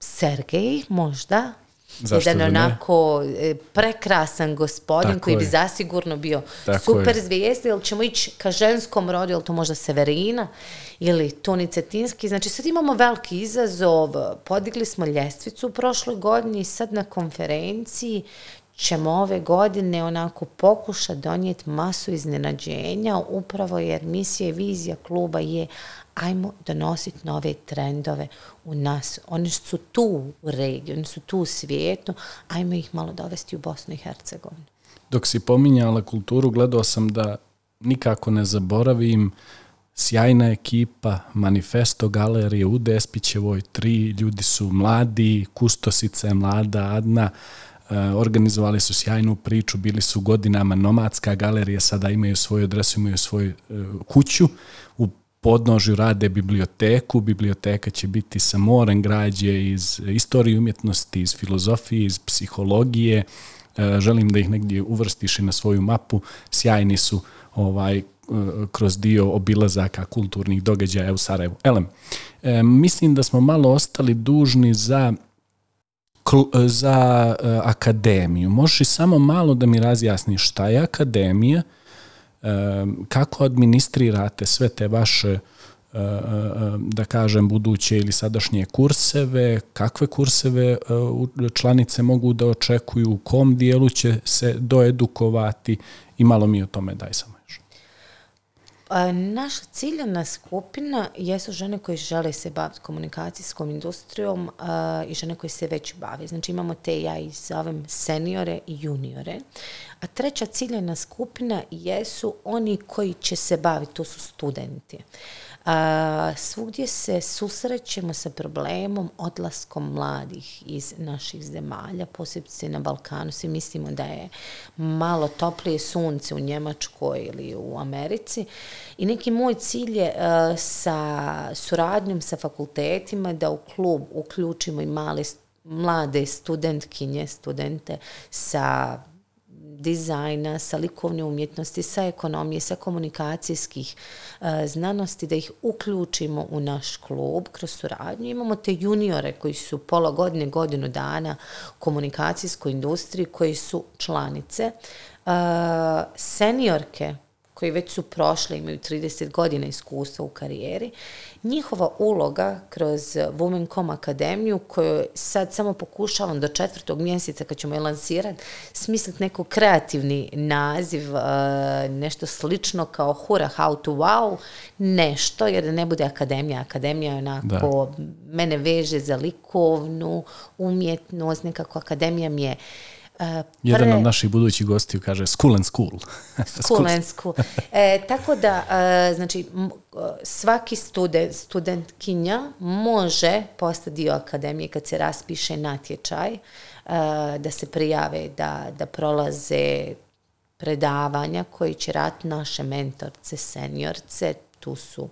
Sergej možda? Zašto jedan onako e, prekrasan gospodin koji bi zasigurno bio super zvijezda, ili ćemo ići ka ženskom rodu, ili to možda Severina ili Toni Cetinski. Znači sad imamo veliki izazov, podigli smo ljestvicu u prošloj godini sad na konferenciji ćemo ove godine onako pokušati donijeti masu iznenađenja upravo jer misija i vizija kluba je ajmo donositi nove trendove u nas. Oni su tu u regiji, oni su tu u svijetu, ajmo ih malo dovesti u Bosnu i Hercegovini. Dok si pominjala kulturu, gledao sam da nikako ne zaboravim sjajna ekipa, manifesto galerije u Despićevoj, tri ljudi su mladi, kustosica je mlada, Adna, e, organizovali su sjajnu priču, bili su godinama nomadska galerija, sada imaju svoju adresu, imaju svoju e, kuću u podnožju rade biblioteku. Biblioteka će biti sa morem građe iz istorije umjetnosti, iz filozofije, iz psihologije. E, želim da ih negdje uvrstiš i na svoju mapu. Sjajni su ovaj e, kroz dio obilazaka kulturnih događaja u Sarajevu. Elem, e, mislim da smo malo ostali dužni za za akademiju. Možeš samo malo da mi razjasniš šta je akademija, kako administrirate sve te vaše e, e, da kažem buduće ili sadašnje kurseve, kakve kurseve e, članice mogu da očekuju, u kom dijelu će se doedukovati i malo mi o tome daj samo. Naša ciljana skupina jesu žene koje žele se baviti komunikacijskom industrijom i žene koje se već bave. Znači imamo te, ja i zovem seniore i juniore. A treća ciljana skupina jesu oni koji će se baviti, to su studenti svugdje se susrećemo sa problemom odlaskom mladih iz naših zemalja, posebice na Balkanu Svi mislimo da je malo toplije sunce u Njemačkoj ili u Americi i neki moj cilj je sa suradnjom sa fakultetima da u klub uključimo i male mlade studentkinje, studente sa dizajna, sa likovne umjetnosti, sa ekonomije, sa komunikacijskih e, znanosti, da ih uključimo u naš klub kroz suradnju. Imamo te juniore koji su pola godine, godinu dana u komunikacijskoj industriji, koji su članice. E, seniorke koji već su prošli, imaju 30 godina iskustva u karijeri, njihova uloga kroz Womencom Akademiju, koju sad samo pokušavam do četvrtog mjeseca kad ćemo je lansirati, smisliti neko kreativni naziv, e, nešto slično kao Hura How to Wow, nešto, jer ne bude akademija. Akademija je onako, mene veže za likovnu umjetnost, nekako akademija mi je Uh, pre... Jedan od naših budućih gostiju kaže school and school. school and school. E, tako da, e, znači, e, svaki student, studentkinja može postati dio akademije kad se raspiše natječaj, da se prijave, da, da prolaze predavanja koji će rati naše mentorce, seniorce, tu su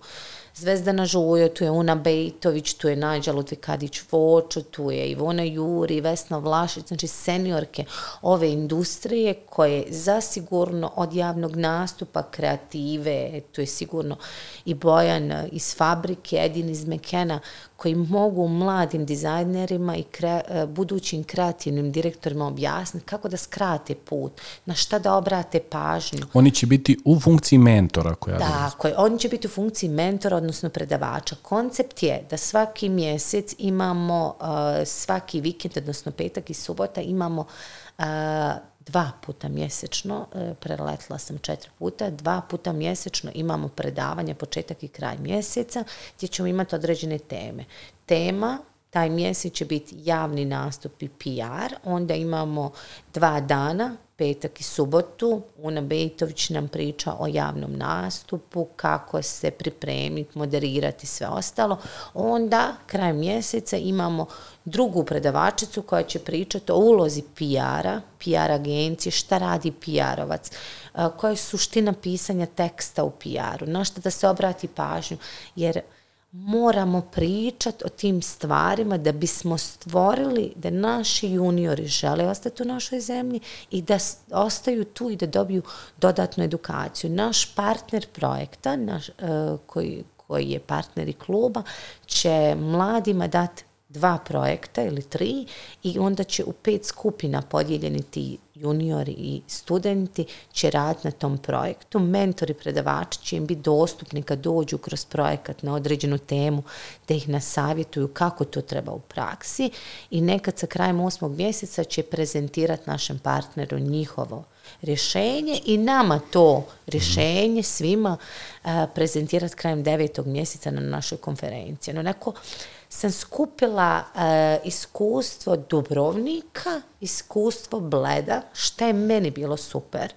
Zvezdana Žujo, tu je Una Bejtović, tu je Nađa Utekadić Vočo, tu je Ivona Juri, Vesna Vlašić, znači seniorke ove industrije koje zasigurno od javnog nastupa, kreative, tu je sigurno i Bojan iz fabrike, Edin iz Mekena, koji mogu mladim dizajnerima i e, budućim kreativnim direktorima objasniti kako da skrate put, na šta da obrate pažnju. Oni će biti u funkciji mentora. Koja oni će biti u funkciji mentora, odnosno predavača. Koncept je da svaki mjesec imamo, eh, svaki vikend, odnosno petak i subota imamo eh, dva puta mjesečno, eh, preletla sam četiri puta, dva puta mjesečno imamo predavanje početak i kraj mjeseca gdje ćemo imati određene teme. Tema taj mjesec će biti javni nastup i PR, onda imamo dva dana petak i subotu. Una Bejtović nam priča o javnom nastupu, kako se pripremiti, moderirati sve ostalo. Onda, kraj mjeseca, imamo drugu predavačicu koja će pričati o ulozi PR-a, PR agencije, šta radi PR-ovac, koja je suština pisanja teksta u PR-u, na što da se obrati pažnju, jer moramo pričati o tim stvarima da bismo stvorili da naši juniori žele ostati u našoj zemlji i da ostaju tu i da dobiju dodatnu edukaciju. Naš partner projekta, naš, eh, koji, koji je partner i kluba, će mladima dati dva projekta ili tri i onda će u pet skupina podijeljeni ti juniori i studenti će raditi na tom projektu. Mentori predavači će im biti dostupni kad dođu kroz projekat na određenu temu da ih nasavjetuju kako to treba u praksi i nekad sa krajem osmog mjeseca će prezentirati našem partneru njihovo rješenje i nama to rješenje svima prezentirati krajem devetog mjeseca na našoj konferenciji. Onako, sam skupila eh, iskustvo Dubrovnika, iskustvo Bleda, što je meni bilo super.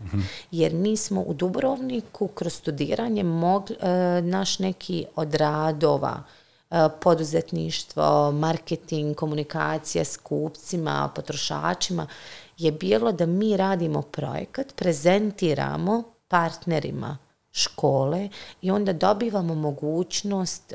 Jer mi smo u Dubrovniku kroz studiranje mogli, eh, naš neki od radova, eh, poduzetništvo, marketing, komunikacija s kupcima, potrošačima, je bilo da mi radimo projekat, prezentiramo partnerima škole i onda dobivamo mogućnost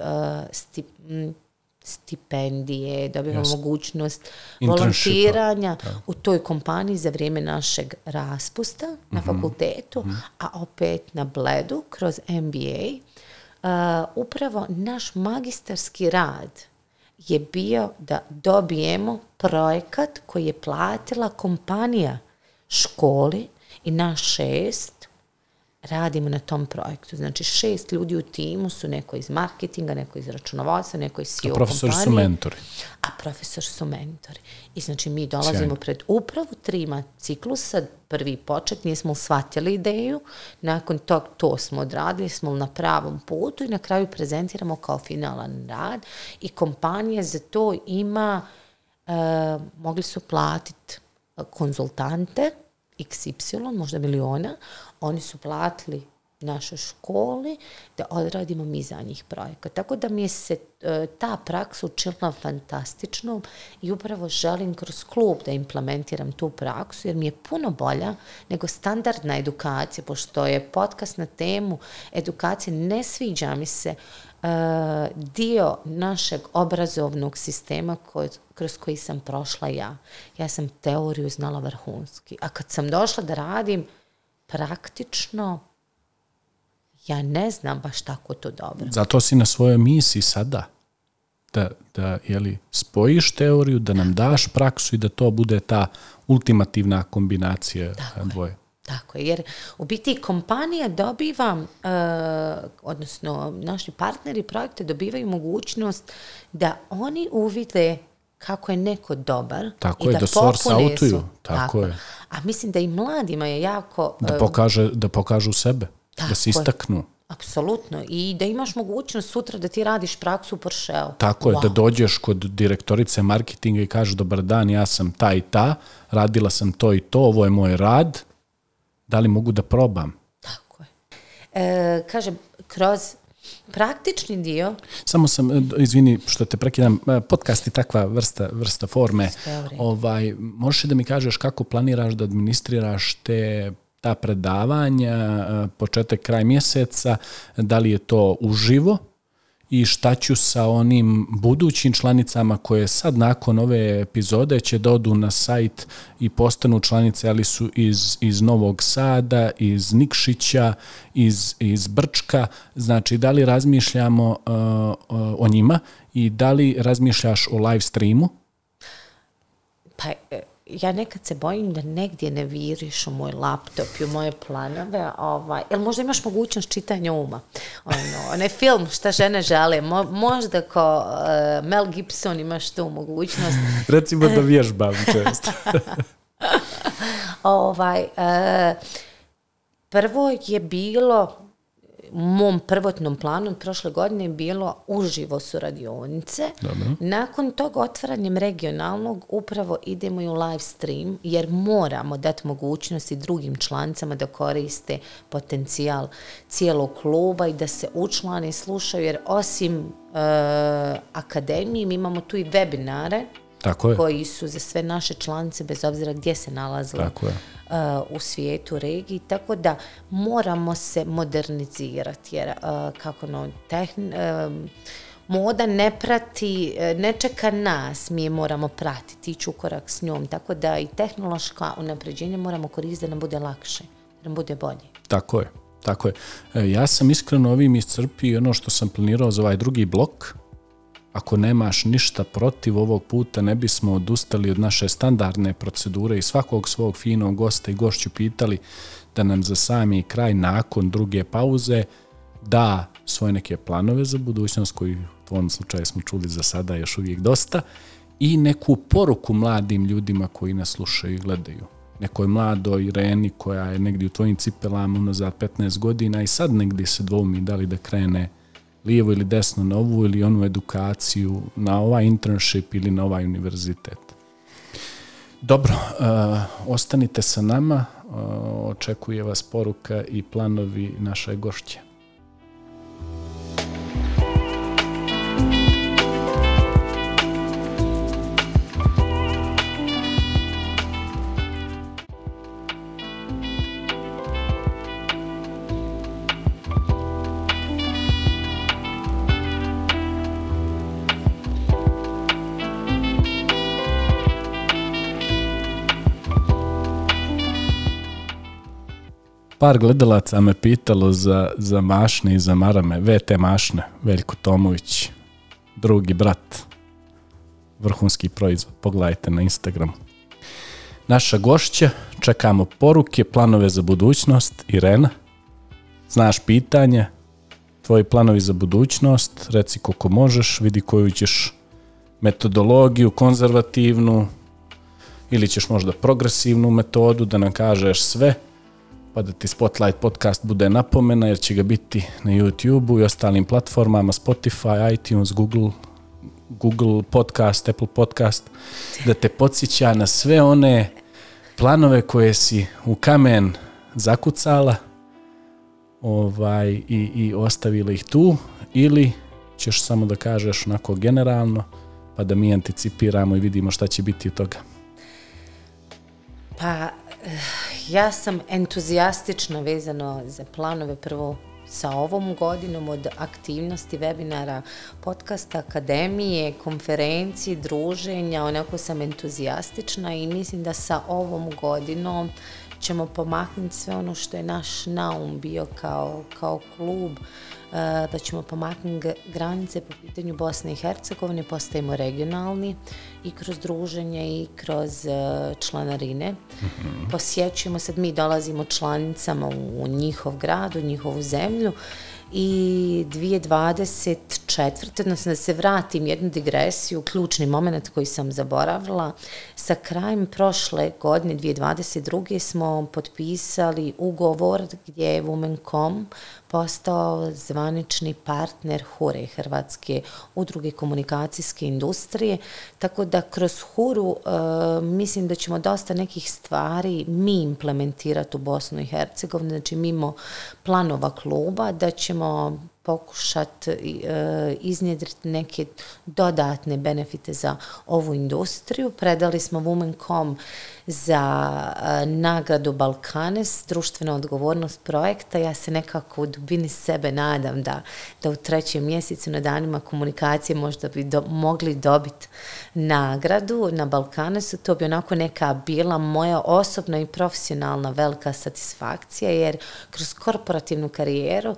stipendije, dobivamo mogućnost volontiranja u toj kompaniji za vrijeme našeg raspusta na mhm. fakultetu, mhm. a opet na Bledu kroz MBA. Uh, upravo naš magistarski rad je bio da dobijemo projekat koji je platila kompanija školi i naš šest radimo na tom projektu. Znači šest ljudi u timu su neko iz marketinga, neko iz računovodstva, neko iz CEO profesor su mentori. A profesor su mentori. I znači mi dolazimo pred upravo trima ciklusa, prvi počet, nismo shvatili ideju, nakon tog to smo odradili, smo na pravom putu i na kraju prezentiramo kao finalan rad i kompanija za to ima, e, mogli su platiti konzultante XY, možda miliona, oni su platili našoj školi da odradimo mi za njih projekat. Tako da mi je se e, ta praksa učinila fantastično i upravo želim kroz klub da implementiram tu praksu jer mi je puno bolja nego standardna edukacija pošto je podcast na temu edukacije ne sviđa mi se e, dio našeg obrazovnog sistema kroz koji sam prošla ja. Ja sam teoriju znala vrhunski. A kad sam došla da radim praktično ja ne znam baš tako to dobro. Zato si na svojoj misiji sada da, da jeli, spojiš teoriju, da nam daš praksu i da to bude ta ultimativna kombinacija dvoje. tako je, jer u biti kompanija dobiva, e, odnosno naši partneri projekte dobivaju mogućnost da oni uvide kako je neko dobar tako i je, da, da autuju Tako, tako je. A mislim da i mladima je jako... Da, pokaže, da pokažu sebe, da se istaknu. Apsolutno. I da imaš mogućnost sutra da ti radiš praksu u Porsche-u. Tako je, da dođeš kod direktorice marketinga i kažeš dobar dan, ja sam ta i ta, radila sam to i to, ovo je moj rad, da li mogu da probam? Tako je. E, kaže, kroz Praktični dio. Samo sam, e, izvini što te prekidam, e, podcast je takva vrsta, vrsta forme. Možeš Ovaj, možeš da mi kažeš kako planiraš da administriraš te ta predavanja, e, početak kraj mjeseca, da li je to uživo i šta ću sa onim budućim članicama koje sad nakon ove epizode će dodu na sajt i postanu članice, ali su iz, iz Novog Sada, iz Nikšića, iz, iz Brčka. Znači, da li razmišljamo uh, uh, o njima i da li razmišljaš o live streamu? Pa, e, ja nekad se bojim da negdje ne viriš u moj laptop i u moje planove. Ovaj, jel možda imaš mogućnost čitanja uma? Ono, onaj film šta žene žele. Mo, možda ko eh, Mel Gibson imaš tu mogućnost. Recimo da vježbam često. ovaj, eh, prvo je bilo mom prvotnom planu prošle godine bilo uživo su radionice. Nakon tog otvaranjem regionalnog upravo idemo i u live stream jer moramo dati mogućnosti drugim člancama da koriste potencijal cijelog kluba i da se učlane slušaju jer osim eh, akademije mi imamo tu i webinare tako koji su za sve naše člance bez obzira gdje se nalazili. Tako je u svijetu, regiji, tako da moramo se modernizirati jer e, kako no, e, moda ne prati, e, ne čeka nas, mi je moramo pratiti, ići u korak s njom, tako da i tehnološka unapređenja moramo koristiti da nam bude lakše, da nam bude bolje. Tako je, tako je. Ja sam iskreno ovim iscrpio ono što sam planirao za ovaj drugi blok, ako nemaš ništa protiv ovog puta, ne bismo odustali od naše standardne procedure i svakog svog finog gosta i gošću pitali da nam za sami kraj nakon druge pauze da svoje neke planove za budućnost koji u ovom slučaju smo čuli za sada još uvijek dosta i neku poruku mladim ljudima koji nas slušaju i gledaju. Nekoj mladoj Reni, koja je negdje u tvojim cipelama unazad 15 godina i sad negdje se dvomi da li da krene lijevo ili desno na ovu ili onu edukaciju, na ovaj internship ili na ovaj univerzitet. Dobro, e, ostanite sa nama, e, očekuje vas poruka i planovi naše gošće. par gledalaca me pitalo za, za mašne i za marame. VT mašne, Veljko Tomović, drugi brat, vrhunski proizvod. Pogledajte na Instagram. Naša gošća, čekamo poruke, planove za budućnost. Irena, znaš pitanje, tvoji planovi za budućnost, reci koliko možeš, vidi koju ćeš metodologiju, konzervativnu, ili ćeš možda progresivnu metodu da nam kažeš sve, pa da ti Spotlight podcast bude napomena jer će ga biti na youtube i ostalim platformama Spotify, iTunes, Google, Google podcast, Apple podcast, da te podsjeća na sve one planove koje si u kamen zakucala ovaj, i, i ostavila ih tu ili ćeš samo da kažeš onako generalno pa da mi anticipiramo i vidimo šta će biti od toga. Pa, eh, ja sam entuzijastično vezano za planove prvo sa ovom godinom od aktivnosti webinara, podcasta, akademije, konferenciji, druženja, onako sam entuzijastična i mislim da sa ovom godinom ćemo pomaknuti sve ono što je naš naum bio kao, kao klub, E, da ćemo pomaknuti granice po pitanju Bosne i Hercegovine, postajemo regionalni i kroz druženje i kroz e, članarine. Mhm. Posjećujemo, sad mi dolazimo članicama u njihov grad, u njihovu zemlju i 2024. odnosno da se vratim jednu digresiju, ključni moment koji sam zaboravila, sa krajem prošle godine 2022. smo potpisali ugovor gdje je Women.com postao zvanični partner Hure Hrvatske udruge komunikacijske industrije, tako da kroz Huru e, mislim da ćemo dosta nekih stvari mi implementirati u Bosnu i Hercegovini, znači mimo planova kluba, da ćemo pokušat e, iznjedriti neke dodatne benefite za ovu industriju. Predali smo Women.com za e, nagradu Balkanes, društvena odgovornost projekta. Ja se nekako u dubini sebe nadam da, da u trećem mjesecu na danima komunikacije možda bi mogli dobiti nagradu na Balkanesu. To bi onako neka bila moja osobna i profesionalna velika satisfakcija jer kroz korporativnu karijeru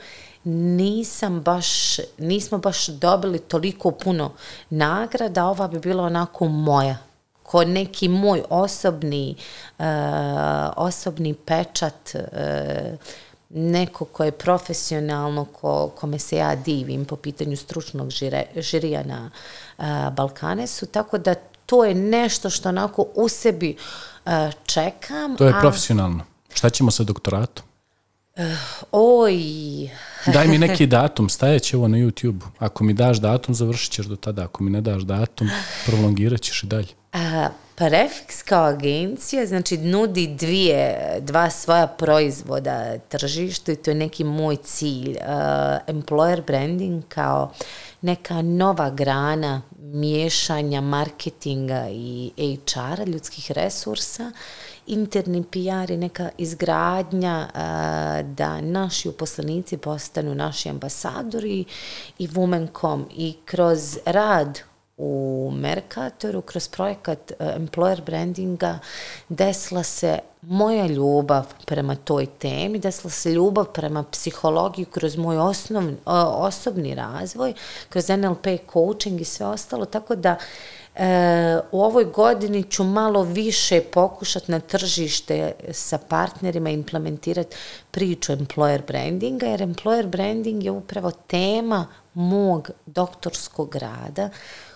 nisam baš, nismo baš dobili toliko puno nagrada, ova bi bila onako moja ko neki moj osobni uh, osobni pečat uh, neko ko je profesionalno, ko, kome se ja divim po pitanju stručnog žire, žirija na uh, e, Balkanesu, tako da to je nešto što onako u sebi čekam. To je profesionalno. Šta ćemo sa doktoratom? Oj. Daj mi neki datum, stajeće ovo na YouTube. Ako mi daš datum, završit ćeš do tada. Ako mi ne daš datum, prolongirat ćeš i dalje. Pa Refix kao agencija znači nudi dvije, dva svoja proizvoda tržištu i to je neki moj cilj. Uh, employer branding kao neka nova grana miješanja marketinga i hr ljudskih resursa, interni PR i neka izgradnja uh, da naši uposlenici postanu naši ambasadori i Womencom i kroz rad u Mercatoru kroz projekat e, employer brandinga desla se moja ljubav prema toj temi, desla se ljubav prema psihologiji kroz moj osnovni, osobni razvoj, kroz NLP coaching i sve ostalo, tako da e, u ovoj godini ću malo više pokušati na tržište sa partnerima implementirati priču employer brandinga, jer employer branding je upravo tema mog doktorskog rada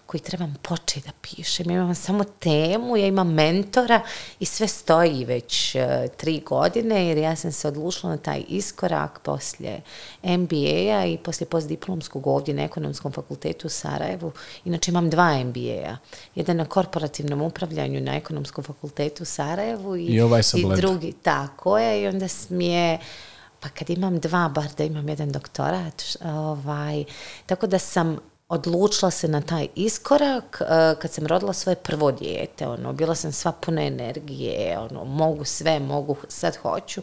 koji trebam početi da pišem. Ja imam samo temu, ja imam mentora i sve stoji već e, tri godine jer ja sam se odlučila na taj iskorak poslije MBA-a i poslije postdiplomskog ovdje na Ekonomskom fakultetu u Sarajevu. Inače imam dva MBA-a. Jedan na korporativnom upravljanju na Ekonomskom fakultetu u Sarajevu i, ovaj i drugi tako je i onda smije pa kad imam dva, bar da imam jedan doktorat, ovaj, tako da sam odlučila se na taj iskorak eh, kad sam rodila svoje prvo dijete. Ono, bila sam sva puna energije, ono, mogu sve, mogu, sad hoću.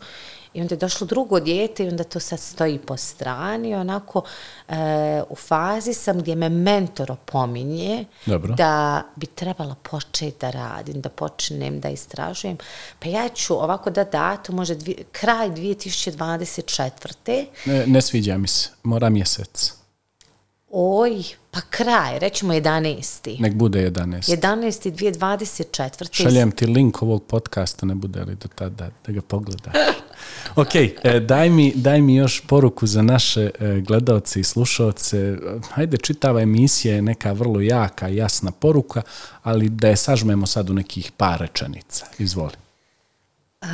I onda je došlo drugo dijete i onda to sad stoji po strani. Onako, eh, u fazi sam gdje me mentor opominje Dobro. da bi trebala početi da radim, da počnem, da istražujem. Pa ja ću ovako da datu, možda kraj 2024. Ne, ne sviđa mi se, mora mjesec. Oj, pa kraj, rećemo 11. Nek bude 11. 11. 2024. Šaljem ti link ovog podcasta, ne bude li do tada, da ga pogledaš. ok, e, daj, mi, daj mi još poruku za naše e, gledalce i slušalce. Hajde, čitava emisija je neka vrlo jaka, jasna poruka, ali da je sažmemo sad u nekih par rečenica. Izvoli. E,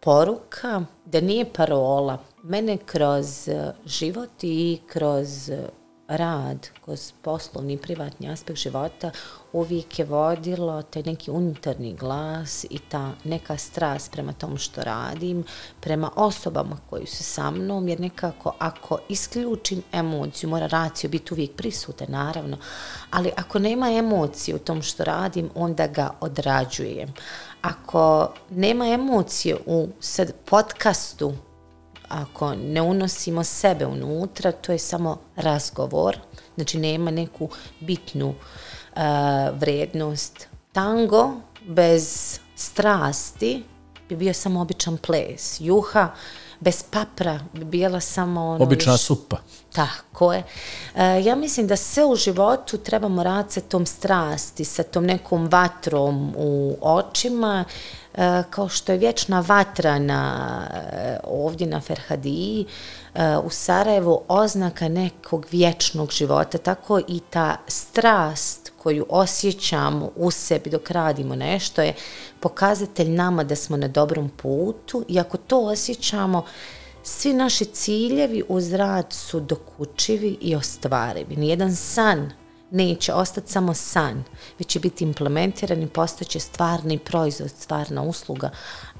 poruka da nije parola, mene kroz e, život i kroz e, rad, kroz poslovni i privatni aspekt života uvijek je vodilo taj neki unutarnji glas i ta neka strast prema tom što radim, prema osobama koji su sa mnom, jer nekako ako isključim emociju, mora racio biti uvijek prisuta, naravno, ali ako nema emocije u tom što radim, onda ga odrađujem. Ako nema emocije u sad podcastu, ako ne unosimo sebe unutra, to je samo razgovor, znači nema neku bitnu uh, vrijednost. Tango bez strasti bi bio samo običan ples. Juha bez papra bi bila samo ono Obična supa. Tako je. Uh, ja mislim da sve u životu trebamo raditi sa tom strasti, sa tom nekom vatrom u očima, E, kao što je vječna vatra na, e, ovdje na Ferhadiji, e, u Sarajevu oznaka nekog vječnog života, tako i ta strast koju osjećamo u sebi dok radimo nešto je pokazatelj nama da smo na dobrom putu i ako to osjećamo, svi naši ciljevi uz rad su dokučivi i ostvarivi. Nijedan san neće ostati samo san, već će biti implementiran i postaće stvarni proizvod, stvarna usluga.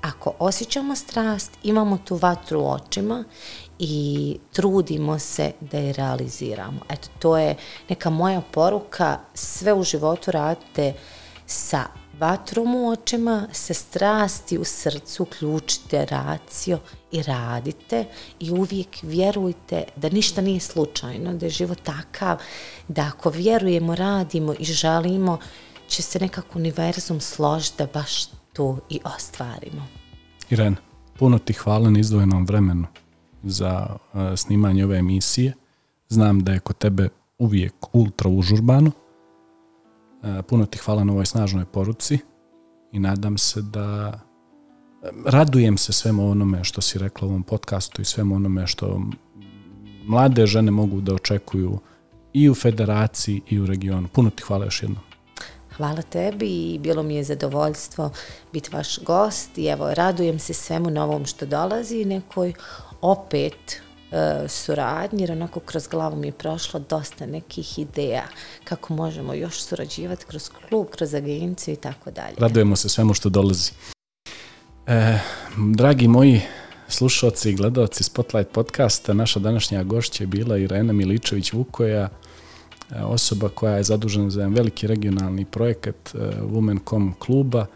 Ako osjećamo strast, imamo tu vatru u očima i trudimo se da je realiziramo. Eto, to je neka moja poruka, sve u životu radite sa vatrom u očima, sa strasti u srcu, uključite racio i radite i uvijek vjerujte da ništa nije slučajno, da je život takav, da ako vjerujemo, radimo i želimo, će se nekako univerzum složiti da baš to i ostvarimo. Iren, puno ti hvala na izdvojenom vremenu za eh, snimanje ove emisije. Znam da je kod tebe uvijek ultra užurbano, Eh, puno ti hvala na ovoj snažnoj poruci i nadam se da radujem se svemu onome što si rekla u ovom podcastu i svemu onome što mlade žene mogu da očekuju i u federaciji i u regionu. Puno ti hvala još jednom. Hvala tebi i bilo mi je zadovoljstvo biti vaš gost i evo radujem se svemu novom što dolazi i nekoj opet E, suradnji, jer onako kroz glavu mi je prošlo dosta nekih ideja kako možemo još surađivati kroz klub, kroz agenciju i tako dalje. Radujemo se svemu što dolazi. E, dragi moji slušalci i gledalci Spotlight podcasta, naša današnja gošća je bila Irena Miličević-Vukoja, e, osoba koja je zadužena za jedan veliki regionalni projekat Women.com kluba.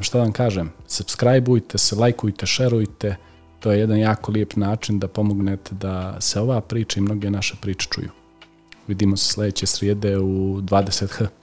šta vam kažem, subscribeujte se, lajkujte, šerujte, to je jedan jako lijep način da pomognete da se ova priča i mnoge naše priče čuju. Vidimo se sljedeće srijede u 20h.